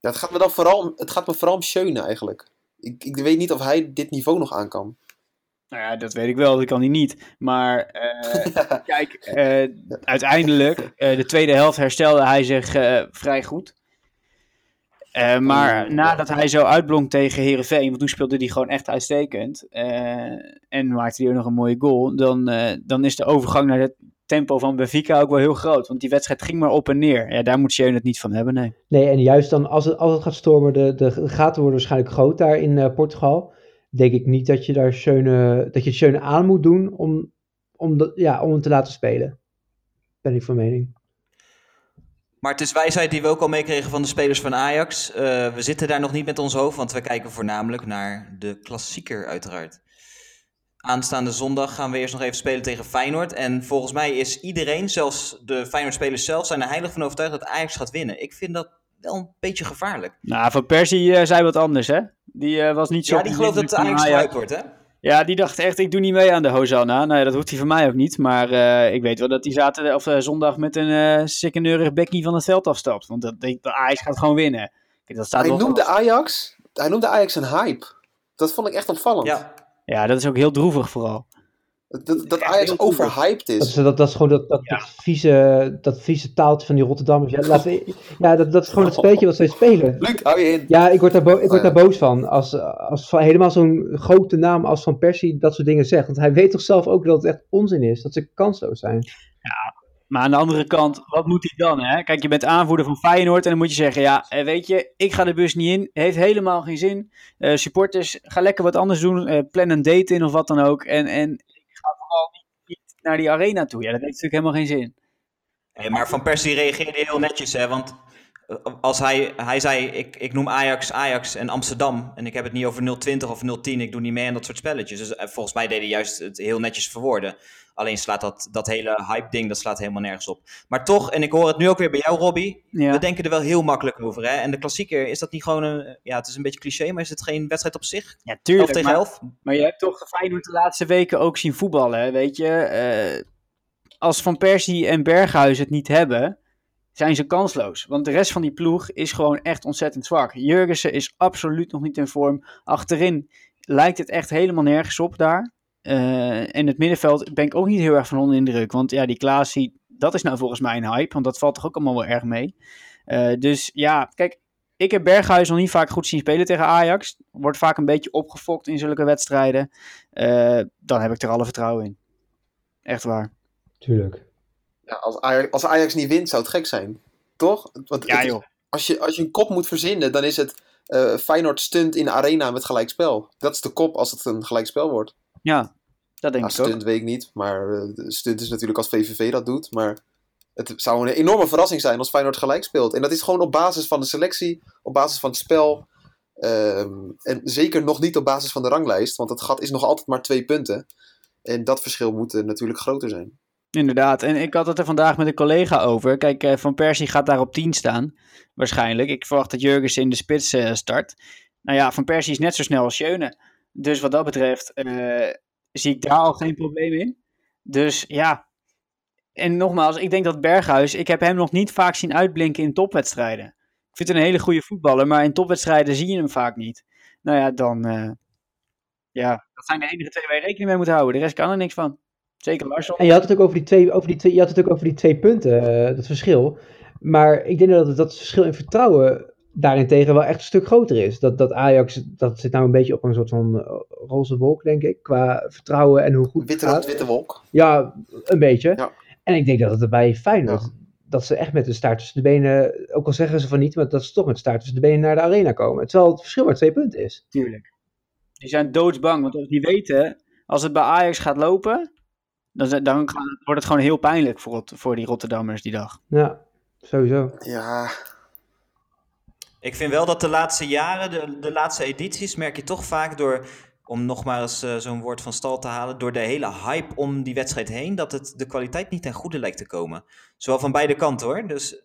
Ja, het gaat me dan vooral om, het gaat me vooral om Schöne eigenlijk. Ik, ik weet niet of hij dit niveau nog aan kan. Nou ja, dat weet ik wel, dat kan hij niet. Maar eh, kijk, eh, uiteindelijk, eh, de tweede helft herstelde hij zich vrij goed. Maar nadat hij zo uitblonk tegen Herenveen, want toen speelde hij gewoon echt uitstekend. en maakte hij ook nog een mooie goal. Dan, dan is de overgang naar het tempo van Benfica ook wel heel groot. Want die wedstrijd ging maar op en neer. Ja, daar moet Schöne het niet van hebben, nee. Nee, en juist dan als het, als het gaat stormen, de, de gaten worden waarschijnlijk groot daar in eh, Portugal. Denk ik niet dat je daar Schöne, dat je Schöne aan moet doen om, om, dat, ja, om hem te laten spelen. Ben ik van mening. Maar het is wijsheid die we ook al meekregen van de spelers van Ajax. Eh, we zitten daar nog niet met ons hoofd, want we kijken voornamelijk naar de klassieker uiteraard. Aanstaande zondag gaan we eerst nog even spelen tegen Feyenoord. En volgens mij is iedereen, zelfs de Feyenoord-spelers zelf, zijn er heilig van overtuigd dat Ajax gaat winnen. Ik vind dat wel een beetje gevaarlijk. Nou, Van Persie eh, zei wat anders, hè? Die eh, was niet zo... Ja, die gelooft dat Ajax eruit wordt, hè? Ja, die dacht echt, ik doe niet mee aan de Hosanna. Nou ja, dat hoeft hij van mij ook niet. Maar eh, ik weet wel dat hij zaterdag of zondag met een eh sikkeneurig bekkie van het veld afstapt. Want dat, dat, Ajax gaat gewoon winnen. Kijk, dat staat Hij noemde. Ajax, hij noemde Ajax een hype. Dat vond ik echt opvallend. Ja. Ja, dat is ook heel droevig vooral. Dat, dat Ajax overhyped Dat is. is, dat, dat is gewoon dat, dat, Ja. dat, vieze, dat vieze taaltje van die Rotterdammers. Ja, ja dat, dat is gewoon het spelletje wat zij spelen. Luc, hou je in. Ja, ik word daar, bo- ik word Oh, ja. daar boos van. Als, als van, helemaal zo'n grote naam als Van Persie dat soort dingen zegt. Want hij weet toch zelf ook dat het echt onzin is. Dat ze kansloos zijn. Maar aan de andere kant, wat moet hij dan? Hè? Kijk, je bent aanvoerder van Feyenoord en dan moet je zeggen... Ja, eh, weet je, ik ga de bus niet in. Heeft helemaal geen zin. Eh, supporters, ga lekker wat anders doen. eh, plan een date in of wat dan ook. En, en ik ga vooral niet, naar die arena toe. Ja, dat heeft natuurlijk helemaal geen zin. Maar Van Persie reageerde heel netjes, hè? Want als hij, hij zei, ik, ik noem Ajax Ajax en Amsterdam. En ik heb het niet over 020 of 010. Ik doe niet mee aan dat soort spelletjes. Dus volgens mij deed hij juist het heel netjes verwoorden. Alleen slaat dat, dat hele hype-ding, dat slaat helemaal nergens op. Maar toch, en ik hoor het nu ook weer bij jou, Robbie. Ja. We denken er wel heel makkelijk over, hè? En de klassieker, is dat niet gewoon een... Ja, het is een beetje cliché, maar is het geen wedstrijd op zich? Ja, 11 tuurlijk. tegen maar- 11? Maar je hebt toch Feyenoord de laatste weken ook zien voetballen, hè, weet je. Eh, als Van Persie en Berghuis het niet hebben, zijn ze kansloos. Want de rest van die ploeg is gewoon echt ontzettend zwak. Jurgensen is absoluut nog niet in vorm. Achterin lijkt het echt helemaal nergens op daar. Eh, en het middenveld ben ik ook niet heel erg van onder indruk. Want ja, die Klaasie, dat is nou volgens mij een hype. Want dat valt toch ook allemaal wel erg mee. Eh, dus ja, kijk, ik heb Berghuis nog niet vaak goed zien spelen tegen Ajax. Wordt vaak een beetje opgefokt in zulke wedstrijden. Eh, dan heb ik er alle vertrouwen in. Echt waar. Tuurlijk. Ja, als, Ajax, als Ajax niet wint, zou het gek zijn. Toch? Want Ja, joh. Als, je, als je een kop moet verzinnen, dan is het eh, Feyenoord stunt in de arena met gelijkspel. Dat is de kop als het een gelijkspel wordt. Ja, dat denk Nou, ik ook. stunt weet ik niet, maar de stunt is natuurlijk als VVV dat doet. Maar het zou een enorme verrassing zijn als Feyenoord gelijk speelt. En dat is gewoon op basis van de selectie, op basis van het spel. ehm, en zeker nog niet op basis van de ranglijst, want het gat is nog altijd maar twee punten. En dat verschil moet eh, natuurlijk groter zijn. Inderdaad. En ik had het er vandaag met een collega over. Kijk, eh, Van Persie gaat daar op 10 staan. Waarschijnlijk. Ik verwacht dat Jurgensen in de spits start. Nou ja, Van Persie is net zo snel als Schöne. Dus wat dat betreft zie ik daar al geen probleem in. Dus ja. En nogmaals, ik denk dat Berghuis... Ik heb hem nog niet vaak zien uitblinken in topwedstrijden. Ik vind hem een hele goede voetballer. Maar in topwedstrijden zie je hem vaak niet. Nou ja, dan... eh, ja, dat zijn de enige twee waar je rekening mee moet houden. De rest kan er niks van. Zeker Larsson. En je had het ook over die twee, over die twee, je had het ook over die twee punten, eh, dat verschil. Maar ik denk dat dat het verschil in vertrouwen daarentegen wel echt een stuk groter is. Dat, dat Ajax, dat zit nou een beetje op een soort van eh, roze wolk, denk ik, qua vertrouwen en hoe goed het Witte, gaat. witte wolk. Ja, een beetje. Ja. En ik denk dat het er bij Feyenoord, Ja. dat ze echt met de staart tussen de benen, ook al zeggen ze van niet, maar dat ze toch met de staart tussen de benen naar de arena komen. Terwijl het verschil maar twee punten is. Tuurlijk. Die zijn doodsbang, want als die weten, als het bij Ajax gaat lopen, dan, dan gaat- wordt het gewoon heel pijnlijk voor, Rot- voor die Rotterdammers die dag. Ja, sowieso. Ja, Ik vind wel dat de laatste jaren, de, de laatste edities, merk je toch vaak door, om nog maar eens eh, zo'n woord van stal te halen, door de hele hype om die wedstrijd heen, dat het de kwaliteit niet ten goede lijkt te komen. Zowel van beide kanten hoor. Dus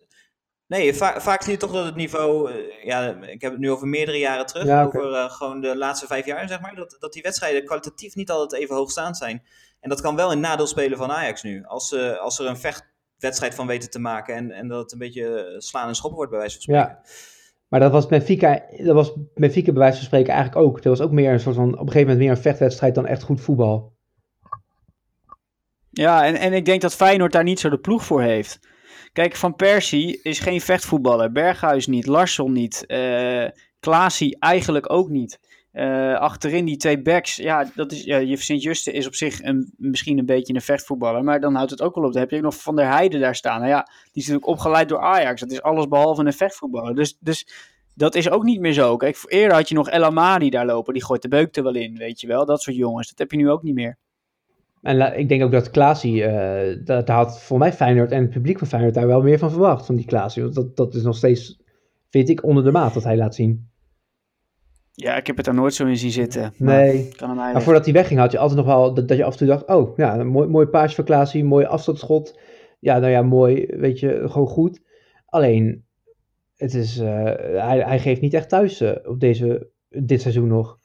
nee, va- vaak zie je toch dat het niveau, eh, ja, ik heb het nu over meerdere jaren terug, Ja, over eh, gewoon de laatste vijf jaar zeg maar, dat, dat die wedstrijden kwalitatief niet altijd even hoogstaand zijn. En dat kan wel een nadeel spelen van Ajax nu. Als, ze als er een vechtwedstrijd van weten te maken en, en dat het een beetje slaan en schoppen wordt bij wijze van spreken. Ja. Maar dat was Benfica, dat was Benfica bij wijze van spreken eigenlijk ook. Dat was ook meer een soort van, op een gegeven moment meer een vechtwedstrijd dan echt goed voetbal. Ja, en, en ik denk dat Feyenoord daar niet zo de ploeg voor heeft. Kijk, Van Persie is geen vechtvoetballer. Berghuis niet, Larsson niet, eh Klaasie eigenlijk ook niet. Eh, achterin die twee backs, ja, dat is, je Sint-Juste is op zich een, misschien een beetje een vechtvoetballer, maar dan houdt het ook wel op. Dan heb je ook nog Van der Heijden daar staan. Nou ja, die is natuurlijk opgeleid door Ajax. Dat is alles behalve een vechtvoetballer. Dus, dus dat is ook niet meer zo. Kijk, eerder had je nog El Amadi daar lopen, die gooit de beuk er wel in, weet je wel. Dat soort jongens, dat heb je nu ook niet meer. En ik denk ook dat Klaasie, eh dat, had voor mij Feyenoord en het publiek van Feyenoord daar wel meer van verwacht, van die Klaasie. Want dat, dat is nog steeds, vind ik, onder de maat wat hij laat zien. Ja, ik heb het daar nooit zo in zien zitten. maar Nee. Kan Maar voordat hij wegging had je altijd nog wel dat, dat je af en toe dacht, oh ja, een mooi, mooi paasje van Klaasie, mooi afstandsschot. Ja, nou ja, mooi, weet je, gewoon goed. Alleen, het is, eh, hij, hij geeft niet echt thuis eh, op deze, dit seizoen nog.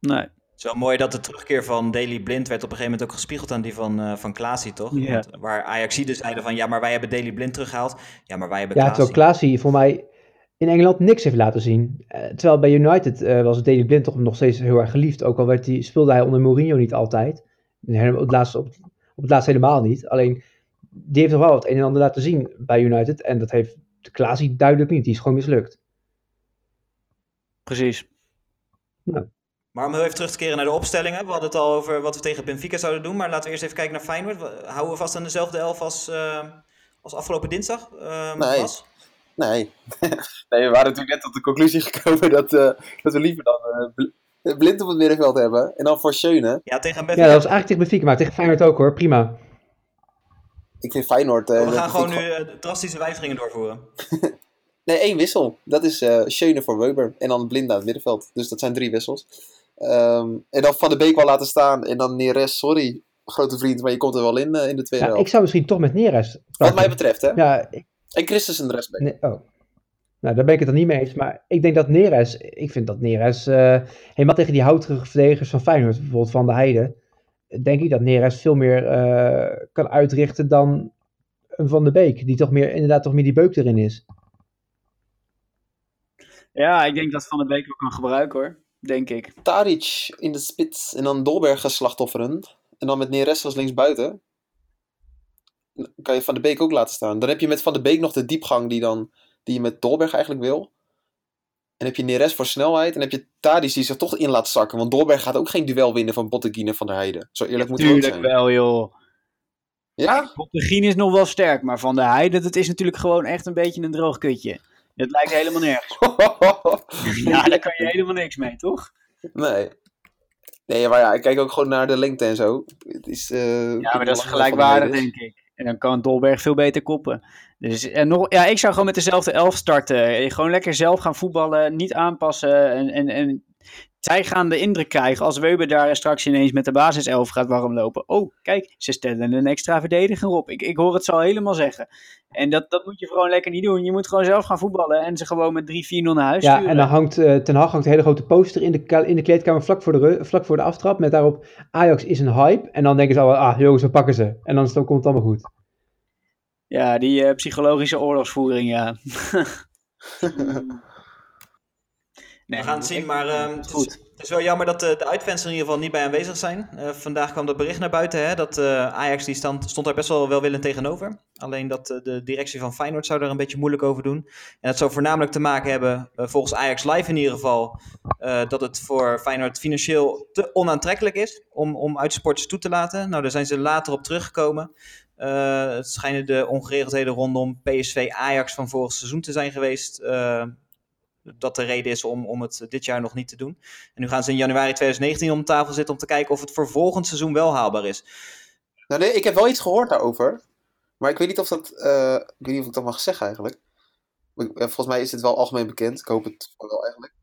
Nee. Het is wel mooi dat de terugkeer van Daley Blind werd op een gegeven moment ook gespiegeld aan die van, eh van Klaasie, toch? Ja. Want waar Ajaxiden zeiden van, ja, maar wij hebben Daley Blind teruggehaald. Ja, maar wij hebben Ja, Klaasie. terwijl Klaasie voor mij in Engeland niks heeft laten zien. Eh, terwijl bij United eh, was Daley Blind toch nog steeds heel erg geliefd. Ook al werd hij, speelde hij onder Mourinho niet altijd. En op het, laatste, op, op het laatste helemaal niet. Alleen, die heeft nog wel het een en ander laten zien bij United. En dat heeft de Klaasie duidelijk niet. Die is gewoon mislukt. Precies. Maar om heel even terug te keren naar de opstellingen. We hadden het al over wat we tegen Benfica zouden doen. Maar laten we eerst even kijken naar Feyenoord. Houden we vast aan dezelfde elf als, eh, als afgelopen dinsdag? Nee. Nee. nee, we waren natuurlijk net tot de conclusie gekomen dat, eh, dat we liever dan eh, Bl- Blind op het middenveld hebben. En dan voor Schöne. Ja, tegen Ja, Benfica. dat was eigenlijk tegen Benfica, maar tegen Feyenoord ook hoor. Prima. Ik vind Feyenoord... eh, we gaan gewoon ik nu eh, drastische wijzigingen doorvoeren. Nee, één wissel. Dat is eh Schöne voor Weber. En dan Blind aan het middenveld. Dus dat zijn drie wissels. Ehm, en dan Van de Beek wel laten staan. En dan Neres, sorry, grote vriend, maar je komt er wel in eh, in de tweede Ja, ik helft. zou misschien toch met Neres. Wat mij betreft, hè. Ja, ik- En Christensen de rest nee, oh. Nou, daar ben ik het dan niet mee eens. Maar ik denk dat Neres, ik vind dat Neres, eh, helemaal tegen die houterige verdedigers van Feyenoord, bijvoorbeeld Van de Heide, denk ik dat Neres veel meer eh, kan uitrichten dan een Van de Beek. Die toch meer, inderdaad toch meer die beuk erin is. Ja, ik denk dat Van der Beek ook kan gebruiken hoor. Denk ik. Taric in de spits. En dan Dolberg gaan slachtofferen. En dan met Neres als linksbuiten. Kan je Van de Beek ook laten staan. Dan heb je met Van de Beek nog de diepgang die, dan, die je met Dolberg eigenlijk wil. En heb je Neres voor snelheid. En heb je Tadic die zich toch in laat zakken. Want Dolberg gaat ook geen duel winnen van Botteguin en Van der Heijden. Zo eerlijk moet hij ook Tuurlijk zijn. wel joh. Ja? Bottegien is nog wel sterk, maar Van der Heijden, dat is natuurlijk gewoon echt een beetje een droog kutje. Dat lijkt helemaal nergens. Ja, daar kan je helemaal niks mee, toch? nee. Nee, maar ja, ik kijk ook gewoon naar de lengte en zo. Het is, eh, Ja, maar dat is gelijkwaardig, denk ik. Dan kan Dolberg veel beter koppen. Dus en nog, ja, ik zou gewoon met dezelfde elf starten. Gewoon lekker zelf gaan voetballen, niet aanpassen. En, en, en zij gaan de indruk krijgen als Weber daar straks ineens met de basiself gaat warmlopen. Oh, kijk, ze stellen een extra verdediger op. Ik, ik hoor het zo helemaal zeggen. En dat, dat moet je gewoon lekker niet doen. Je moet gewoon zelf gaan voetballen en ze gewoon met 3-4-0 naar huis Ja, sturen. en dan hangt eh, Ten Hag hangt een hele grote poster in de, in de kleedkamer vlak voor de, vlak voor de aftrap. Met daarop Ajax is een hype. En dan denken ze al, ah jongens, we pakken ze. En dan komt het allemaal goed. Ja, die eh, psychologische oorlogsvoering, ja. We gaan het zien, maar ehm, het, is, Goed. het Het is wel jammer dat de, de uitfans er in ieder geval niet bij aanwezig zijn. Eh, vandaag kwam dat bericht naar buiten hè, dat eh, Ajax die stand, stond daar best wel welwillend tegenover. Alleen dat eh, de directie van Feyenoord zou er een beetje moeilijk over doen. En dat zou voornamelijk te maken hebben, volgens Ajax Live in ieder geval, dat het voor Feyenoord financieel te onaantrekkelijk is om, om uitsporters toe te laten. Nou, daar zijn ze later op teruggekomen. Het schijnen de ongeregeldheden rondom PSV Ajax van vorig seizoen te zijn geweest. Dat de reden is om, om het dit jaar nog niet te doen. En nu gaan ze in januari 2019 om tafel zitten om te kijken of het voor volgend seizoen wel haalbaar is. Nou, nee, ik heb wel iets gehoord daarover. Maar ik weet niet of dat. eh, ik weet niet of ik dat mag zeggen eigenlijk. Eh, Volgens mij is dit wel algemeen bekend. Ik hoop het wel eigenlijk.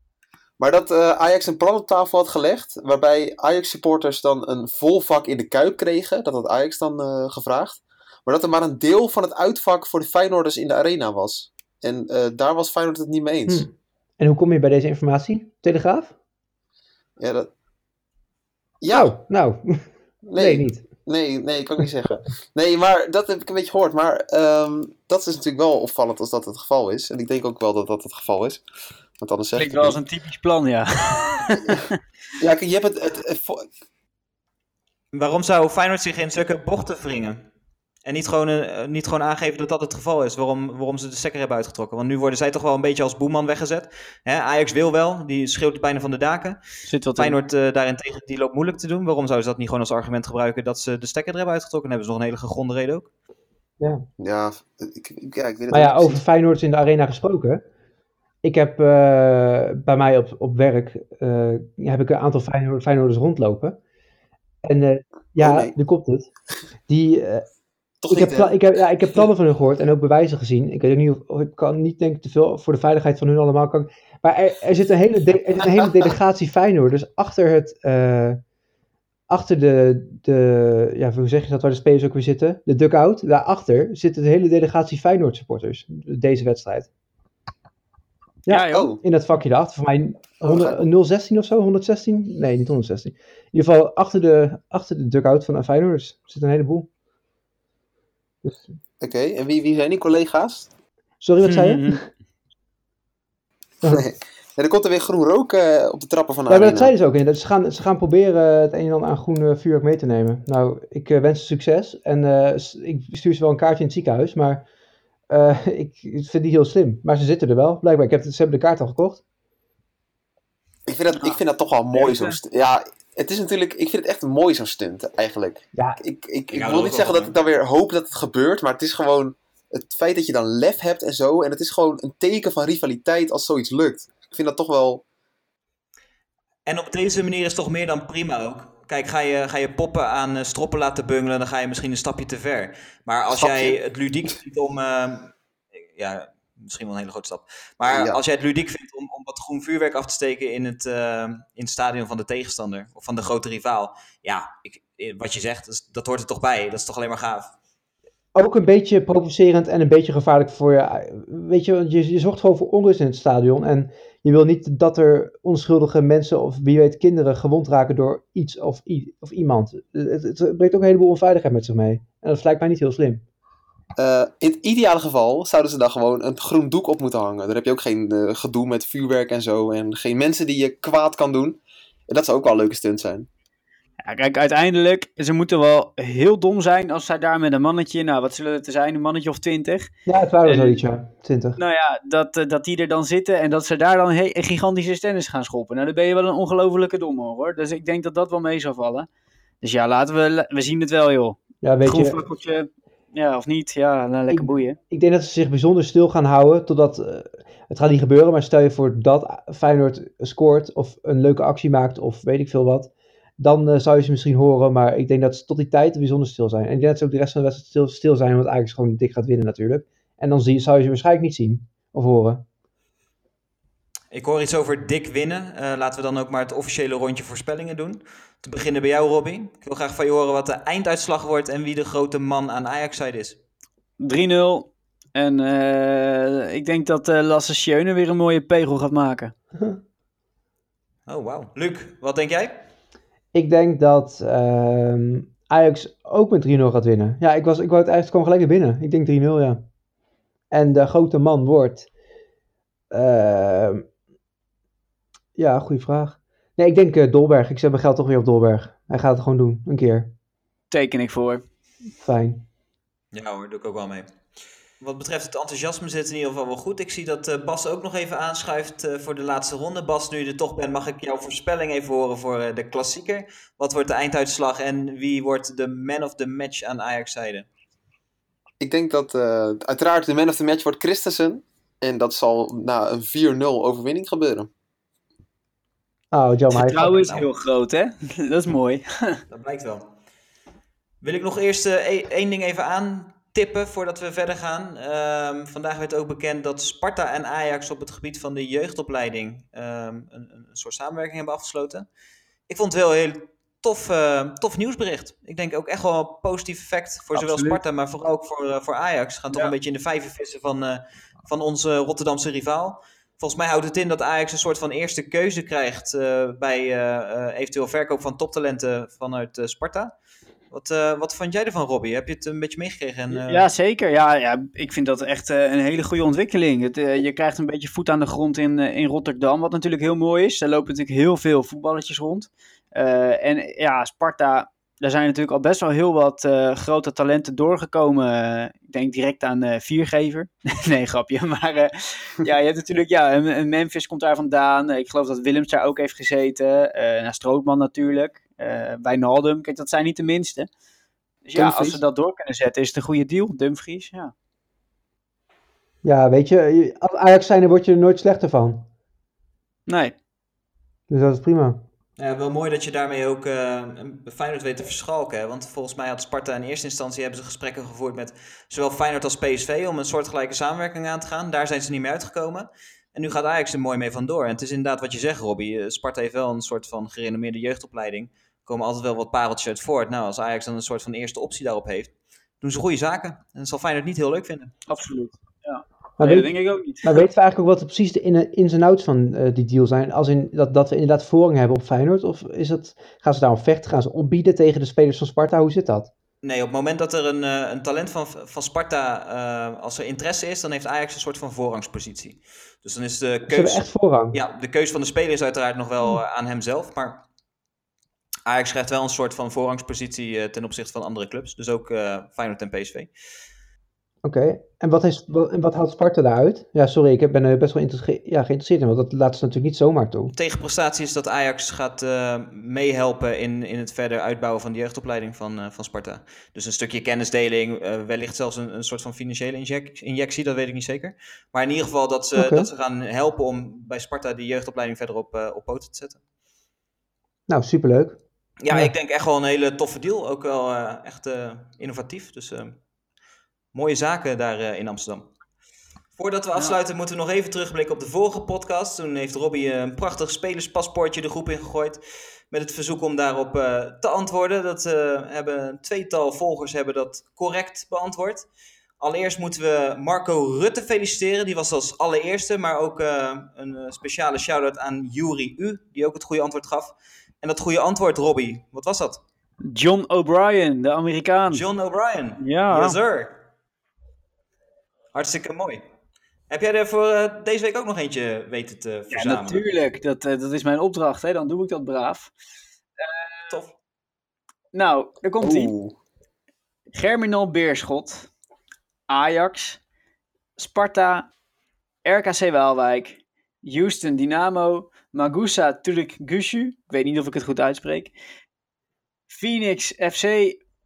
Maar dat eh, Ajax een plan op tafel had gelegd. Waarbij Ajax-supporters dan een vol vak in de kuip kregen. Dat had Ajax dan eh, gevraagd. Maar dat er maar een deel van het uitvak voor de Feyenoorders in de arena was. En eh, daar was Feyenoord het niet mee eens. Hm. En hoe kom je bij deze informatie? Telegraaf? Ja, dat... ja Oh, nou, nee, niet. Nee, nee, kan ik niet zeggen. Nee, maar dat heb ik een beetje gehoord. Maar ehm, dat is natuurlijk wel opvallend als dat het geval is. En ik denk ook wel dat dat het geval is. Want anders zeg ik Klinkt wel als een typisch plan, ja. Ja, kijk, je hebt het... het, het vo- Waarom zou Feyenoord zich in zulke bochten wringen? En niet gewoon, eh, niet gewoon aangeven dat dat het geval is, waarom, waarom ze de stekker hebben uitgetrokken. Want nu worden zij toch wel een beetje als boeman weggezet. Hè, Ajax wil wel, die schreeuwt bijna van de daken. Zit wat. Feyenoord eh, daarentegen, die loopt moeilijk te doen. Waarom zouden ze dat niet gewoon als argument gebruiken dat ze de stekker er hebben uitgetrokken? Dan hebben ze nog een hele gegronde reden ook. ja, ik, ik- ja, ik weet het Maar ja, niet over Feyenoord in de arena gesproken. Ik heb eh, bij mij op, op werk eh, heb ik een aantal Feyenoord, Feyenoorders rondlopen. En eh, ja, Oh, nee. nu komt het. Die, eh, Toch ik, niet, heb ik, heb, ja, ik heb plannen van hun gehoord en ook bewijzen gezien. Ik weet niet of, ik kan niet denk ik te veel voor de veiligheid van hun allemaal. Kan, maar er, er zit een hele, de- er zit een hele delegatie Feyenoorders achter het, eh, achter de, de, ja, hoe zeg je dat, waar de spelers ook weer zitten? De dugout. Daarachter zit een hele delegatie Feyenoord supporters. Deze wedstrijd. Ja, joh. Oh, In dat vakje daarachter. Voor mij Oh, 100 016 of zo, 116? Nee, niet 116. In ieder geval achter de, achter de dugout van de Feyenoorders zit een heleboel. Dus, oké. En wie, wie zijn die collega's? sorry, wat zei je? Mhm. Nee. Ja, er komt er weer groen rook eh, op de trappen van de Ja, maar dat zeiden ze ook in. Dat ze, gaan, ze gaan proberen het een en ander aan groen eh, vuurwerk mee te nemen. Nou, ik eh, wens ze succes. En eh, ik stuur ze wel een kaartje in het ziekenhuis. Maar eh, ik vind het niet heel slim. Maar ze zitten er wel, blijkbaar. Ik heb, ze hebben de kaart al gekocht. Ik vind dat, ik vind dat toch wel mooi, Ja, zo'n ja. Het is natuurlijk... Ik vind het echt mooi, zo'n stunt, eigenlijk. Ja, Ik, ik, ik, wil niet zeggen dat ik dan weer hoop dat het gebeurt, maar het is gewoon het feit dat je dan lef hebt en zo. En het is gewoon een teken van rivaliteit als zoiets lukt. Ik vind dat toch wel... En op deze manier is het toch meer dan prima ook. Kijk, ga je, ga je poppen aan eh, stroppen laten bungelen, dan ga je misschien een stapje te ver. Maar als Stapje. jij het ludiek vindt om... eh, ja, misschien wel een hele grote stap. Maar Ja. als jij het ludiek vindt om wat groen vuurwerk af te steken in het, eh, in het stadion van de tegenstander, of van de grote rivaal. Ja, ik, eh, wat je zegt, dat, hoort er toch bij. Dat is toch alleen maar gaaf. ook een beetje provocerend en een beetje gevaarlijk voor je. Weet je, je, je zorgt gewoon voor onrust in het stadion. En je wil niet dat er onschuldige mensen of wie weet kinderen gewond raken door iets of, of iemand. Het, het brengt ook een heleboel onveiligheid met zich mee. En dat lijkt mij niet heel slim. Eh, in het ideale geval zouden ze dan gewoon een groen doek op moeten hangen. Dan heb je ook geen eh, gedoe met vuurwerk en zo. En geen mensen die je kwaad kan doen. En dat zou ook wel een leuke stunt zijn. Ja, kijk, uiteindelijk, ze moeten wel heel dom zijn als zij daar met een mannetje, nou wat zullen het er zijn, een mannetje of twintig. Ja, het waren er En- zoiets, ja. 20. Nou ja, dat, eh, dat die er dan zitten en dat ze daar dan he- gigantische stennis gaan schoppen. Nou, dan ben je wel een ongelofelijke domme hoor. Dus ik denk dat dat wel mee zou vallen. Dus ja, laten we, we zien het wel joh. Ja, weet Groen je, ja of niet, ja, nou, lekker Ik- boeien. ik denk dat ze zich bijzonder stil gaan houden totdat... eh, het gaat niet gebeuren, maar stel je voor dat Feyenoord scoort of een leuke actie maakt of weet ik veel wat. Dan eh, zou je ze misschien horen, maar ik denk dat ze tot die tijd bijzonder stil zijn. En ik denk dat ze ook de rest van de wedstrijd stil, stil zijn, omdat Ajax gewoon dik gaat winnen natuurlijk. En dan zie, zou je ze waarschijnlijk niet zien of horen. Ik hoor iets over dik winnen. Eh, laten we dan ook maar het officiële rondje voorspellingen doen. Te beginnen bij jou, Robbie. Ik wil graag van je horen wat de einduitslag wordt en wie de grote man aan Ajax-zijde is. 3-0. En eh, ik denk dat eh Lasse Schöne weer een mooie pegel gaat maken. Oh, wauw. Luc, wat denk jij? Ik denk dat ehm, Ajax ook met 3-0 gaat winnen. Ja, ik, was, ik wou het eigenlijk gewoon gelijk naar binnen. Ik denk 3-0, ja. En de grote man wordt... ja, goede vraag. Nee, ik denk eh, Dolberg. Ik zet mijn geld toch weer op Dolberg. Hij gaat het gewoon doen, een keer. Teken ik voor. Fijn. Ja hoor, doe ik ook wel mee. Wat betreft het enthousiasme zit het in ieder geval wel goed. Ik zie dat eh, Bas ook nog even aanschuift eh, voor de laatste ronde. Bas, nu je er toch bent, mag ik jouw voorspelling even horen voor eh, de klassieker. Wat wordt de einduitslag en wie wordt de man of the match aan Ajax-zijde? Ik denk dat eh, uiteraard de man of the match wordt Christensen. En dat zal na een 4-0 overwinning gebeuren. Oh, maar hij- Vertrouwen is heel groot, hè? Dat is mooi. Dat blijkt wel. Wil ik nog eerst eh, e- één ding even aantippen voordat we verder gaan. Ehm, vandaag werd ook bekend dat Sparta en Ajax op het gebied van de jeugdopleiding ehm, een, een soort samenwerking hebben afgesloten. Ik vond het wel een heel tof, eh, tof nieuwsbericht. Ik denk ook echt wel een positief effect voor zowel. Sparta, maar vooral ook voor, eh, voor Ajax. Gaan toch Ja. een beetje in de vijver vissen van, eh, van onze Rotterdamse rivaal. Volgens mij houdt het in dat Ajax een soort van eerste keuze krijgt eh, bij eh, eh, eventueel verkoop van toptalenten vanuit Sparta. Wat, wat vond jij ervan, Robbie? Heb je het een beetje meegekregen? En, Ja, zeker. Ja, ja, ik vind dat echt een hele goede ontwikkeling. Het, je krijgt een beetje voet aan de grond in, in Rotterdam, wat natuurlijk heel mooi is. Er lopen natuurlijk heel veel voetballetjes rond. En ja, Sparta, daar zijn natuurlijk al best wel heel wat eh, grote talenten doorgekomen. Eh, ik denk direct aan eh, Viergever. nee, grapje. Maar ja, je hebt natuurlijk, ja, Memphis komt daar vandaan. Ik geloof dat Willems daar ook heeft gezeten. Nou, Strootman natuurlijk. Wijnaldum. Kijk, dat zijn niet de minste. Dus ja, als we dat door kunnen zetten, is het een goede deal. Dumfries, ja. Ja, weet je, je- als Ajax zijn, dan word je er nooit slechter van. Nee. Dus dat is prima. Ja, wel mooi dat je daarmee ook eh Feyenoord weet te verschalken. Hè? Want volgens mij had Sparta in eerste instantie hebben ze gesprekken gevoerd met zowel Feyenoord als PSV om een soortgelijke samenwerking aan te gaan. Daar zijn ze niet meer uitgekomen. En nu gaat Ajax er mooi mee vandoor. En het is inderdaad wat je zegt, Robbie. Eh, Sparta heeft wel een soort van gerenommeerde jeugdopleiding. Er komen altijd wel wat pareltjes uit voort. Nou, als Ajax dan een soort van eerste optie daarop heeft, doen ze goede zaken. En dat zal Feyenoord niet heel leuk vinden. Absoluut. Maar, nee, weet, dat denk ik ook niet. maar weten we eigenlijk ook wat de precies de in- ins en outs van eh, die deal zijn? Als in dat, dat we inderdaad voorrang hebben op Feyenoord? Of is dat, gaan ze daarom vechten? Gaan ze opbieden tegen de spelers van Sparta? Hoe zit dat? Nee, op het moment dat er een, eh, een talent van, van Sparta, eh, als er interesse is, dan heeft Ajax een soort van voorrangspositie. Dus dan is de keuze... echt voorrang. Ja, de keuze van de speler is uiteraard nog wel aan hemzelf. Maar Ajax krijgt wel een soort van voorrangspositie eh, ten opzichte van andere clubs. Dus ook eh Feyenoord en PSV. Oké, en, wat is, wat, wat haalt Sparta daaruit? Ja, sorry, ik ben er best wel ja, geïnteresseerd in, want dat laat ze natuurlijk niet zomaar toe. Tegenprestatie is dat Ajax gaat eh, meehelpen in, in het verder uitbouwen van de jeugdopleiding van, eh, van Sparta. Dus een stukje kennisdeling, eh, wellicht zelfs een, een soort van financiële injec- injectie, dat weet ik niet zeker. Maar in ieder geval dat ze, dat ze gaan helpen om bij Sparta die jeugdopleiding verder op, op poten te zetten. Nou, superleuk. Ja, Ja. ik denk echt wel een hele toffe deal. Ook wel echt innovatief. Dus eh, mooie zaken daar eh, in Amsterdam. Voordat we afsluiten, moeten we nog even terugblikken op de vorige podcast. Toen heeft Robbie een prachtig spelerspaspoortje de groep ingegooid. Met het verzoek om daarop eh, te antwoorden. Dat eh, hebben een tweetal volgers hebben dat correct beantwoord. Allereerst moeten we Marco Rutte feliciteren. Die was als allereerste. Maar ook een speciale shout-out aan Juri U. Die ook het goede antwoord gaf. En dat goede antwoord, Robbie, wat was dat? John O'Brien, de Amerikaan. John O'Brien. Ja. Yes, sir. Hartstikke mooi. Heb jij er voor eh, deze week ook nog eentje weten te Ja, verzamelen? natuurlijk. Dat, eh, dat is mijn opdracht, hè. dan doe ik dat braaf. Tof. Nou, daar komt hij. Germinal Beerschot, Ajax, Sparta, RKC Waalwijk, Houston Dynamo, Magusa Turk Gushu, ik weet niet of ik het goed uitspreek, Phoenix FC,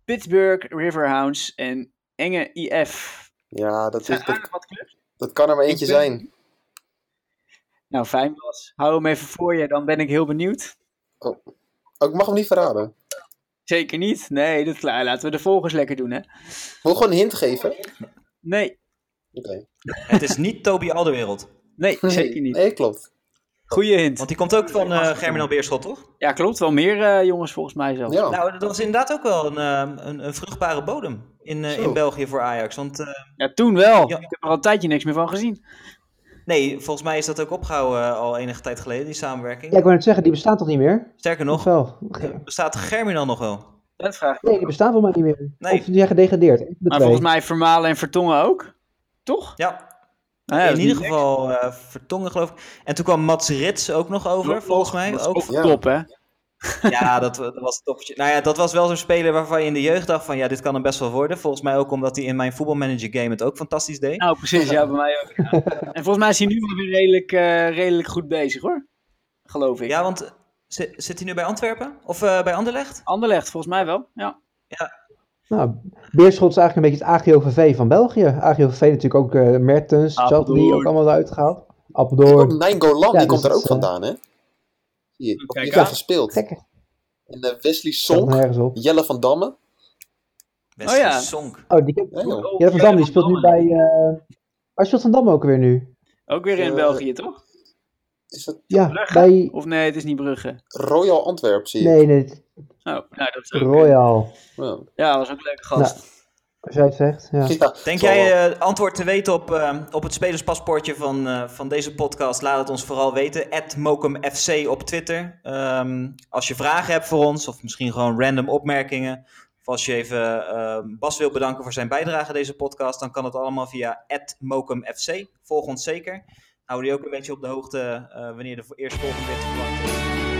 Pittsburgh Riverhounds en Enge IF. Ja, dat, is, dat, aardig wat clubs. dat kan er maar eentje ben- zijn. Nou, fijn was. Hou hem even voor je, dan ben ik heel benieuwd. Oh, ik mag hem niet verraden. Zeker niet. Nee, dat is klaar. Laten we de volgers lekker doen, hè. Wil gewoon een hint geven? Oké. Nee, Het is niet Toby Alderwereld. nee, zeker niet. Nee, klopt. Goeie hint. Want die komt ook van eh Germinal Beerschot, toch? Ja, klopt. Wel meer eh, jongens volgens mij zelfs. Ja. Nou, dat was inderdaad ook wel een, eh, een, een vruchtbare bodem in, eh, in België voor Ajax. Want eh, Ja, toen wel. Ja. Ik heb er al een tijdje niks meer van gezien. nee, volgens mij is dat ook opgehouden eh, al enige tijd geleden, die samenwerking. Ja, ik wou net zeggen, die bestaan toch niet meer? Sterker Nog wel? bestaat Germinal nog wel? Dat vraag ik. Nee, die bestaan volgens mij niet meer. Nee. Of die zijn gedegradeerd. Maar twee. volgens mij Vermalen en Vertongen ook. Toch? Ja, Nou ja, in ieder geval eh, Vertongen, geloof ik. En toen kwam Mats Rits ook nog over, Klopt, volgens mij. Dat Ook. ook Ja. top, hè? Ja, dat, dat was topje. Nou ja, dat was wel zo'n speler waarvan je in de jeugd dacht van... ja, dit kan hem best wel worden. Volgens mij ook omdat hij in mijn voetbalmanager game het ook fantastisch deed. Nou, precies. Ja, bij mij ook. ja. En volgens mij is hij nu wel weer redelijk, eh, redelijk goed bezig, hoor. Geloof ik. Ja, want zi- zit hij nu bij Antwerpen? Of eh, bij Anderlecht? Anderlecht, volgens mij wel. Ja. Nou, Beerschot is eigenlijk een beetje het AGOVV van België. AGOVV natuurlijk ook eh Mertens, Apeldoorn. ook allemaal eruit gehaald. Ook Apeldoorn, Nainggolan, Ja, die dus komt er dat ook eh, vandaan, hè? Zie je, of Kijk die heeft gespeeld. En eh, Wesley Sonk, op. Jelle van Damme. Wesley ja. Sonk. Oh, die, Ja, joh. ja, van Dam, die speelt nu bij... eh waar speelt Van Dam ook weer nu? Ook weer in België, toch? Is dat Ja, Brugge? bij... Of nee, het is niet Brugge. Royal Antwerp, zie je? Nee, nee, Oh, nou, dat is ook... Royal. Ja. Ja, dat was ook een leuke gast. Als jij het zegt, ja. Ja, Denk jij eh, antwoord te weten op, eh, op het spelerspaspoortje van, eh, van deze podcast? Laat het ons vooral weten. @mokumfc op Twitter. Ehm, als je vragen hebt voor ons, of misschien gewoon random opmerkingen. Of als je even eh, Bas wil bedanken voor zijn bijdrage aan deze podcast, dan kan het allemaal via @mokumfc. Volg ons zeker. Hou die ook een beetje op de hoogte eh, wanneer de voor- eerstvolgende weer te verwachten is.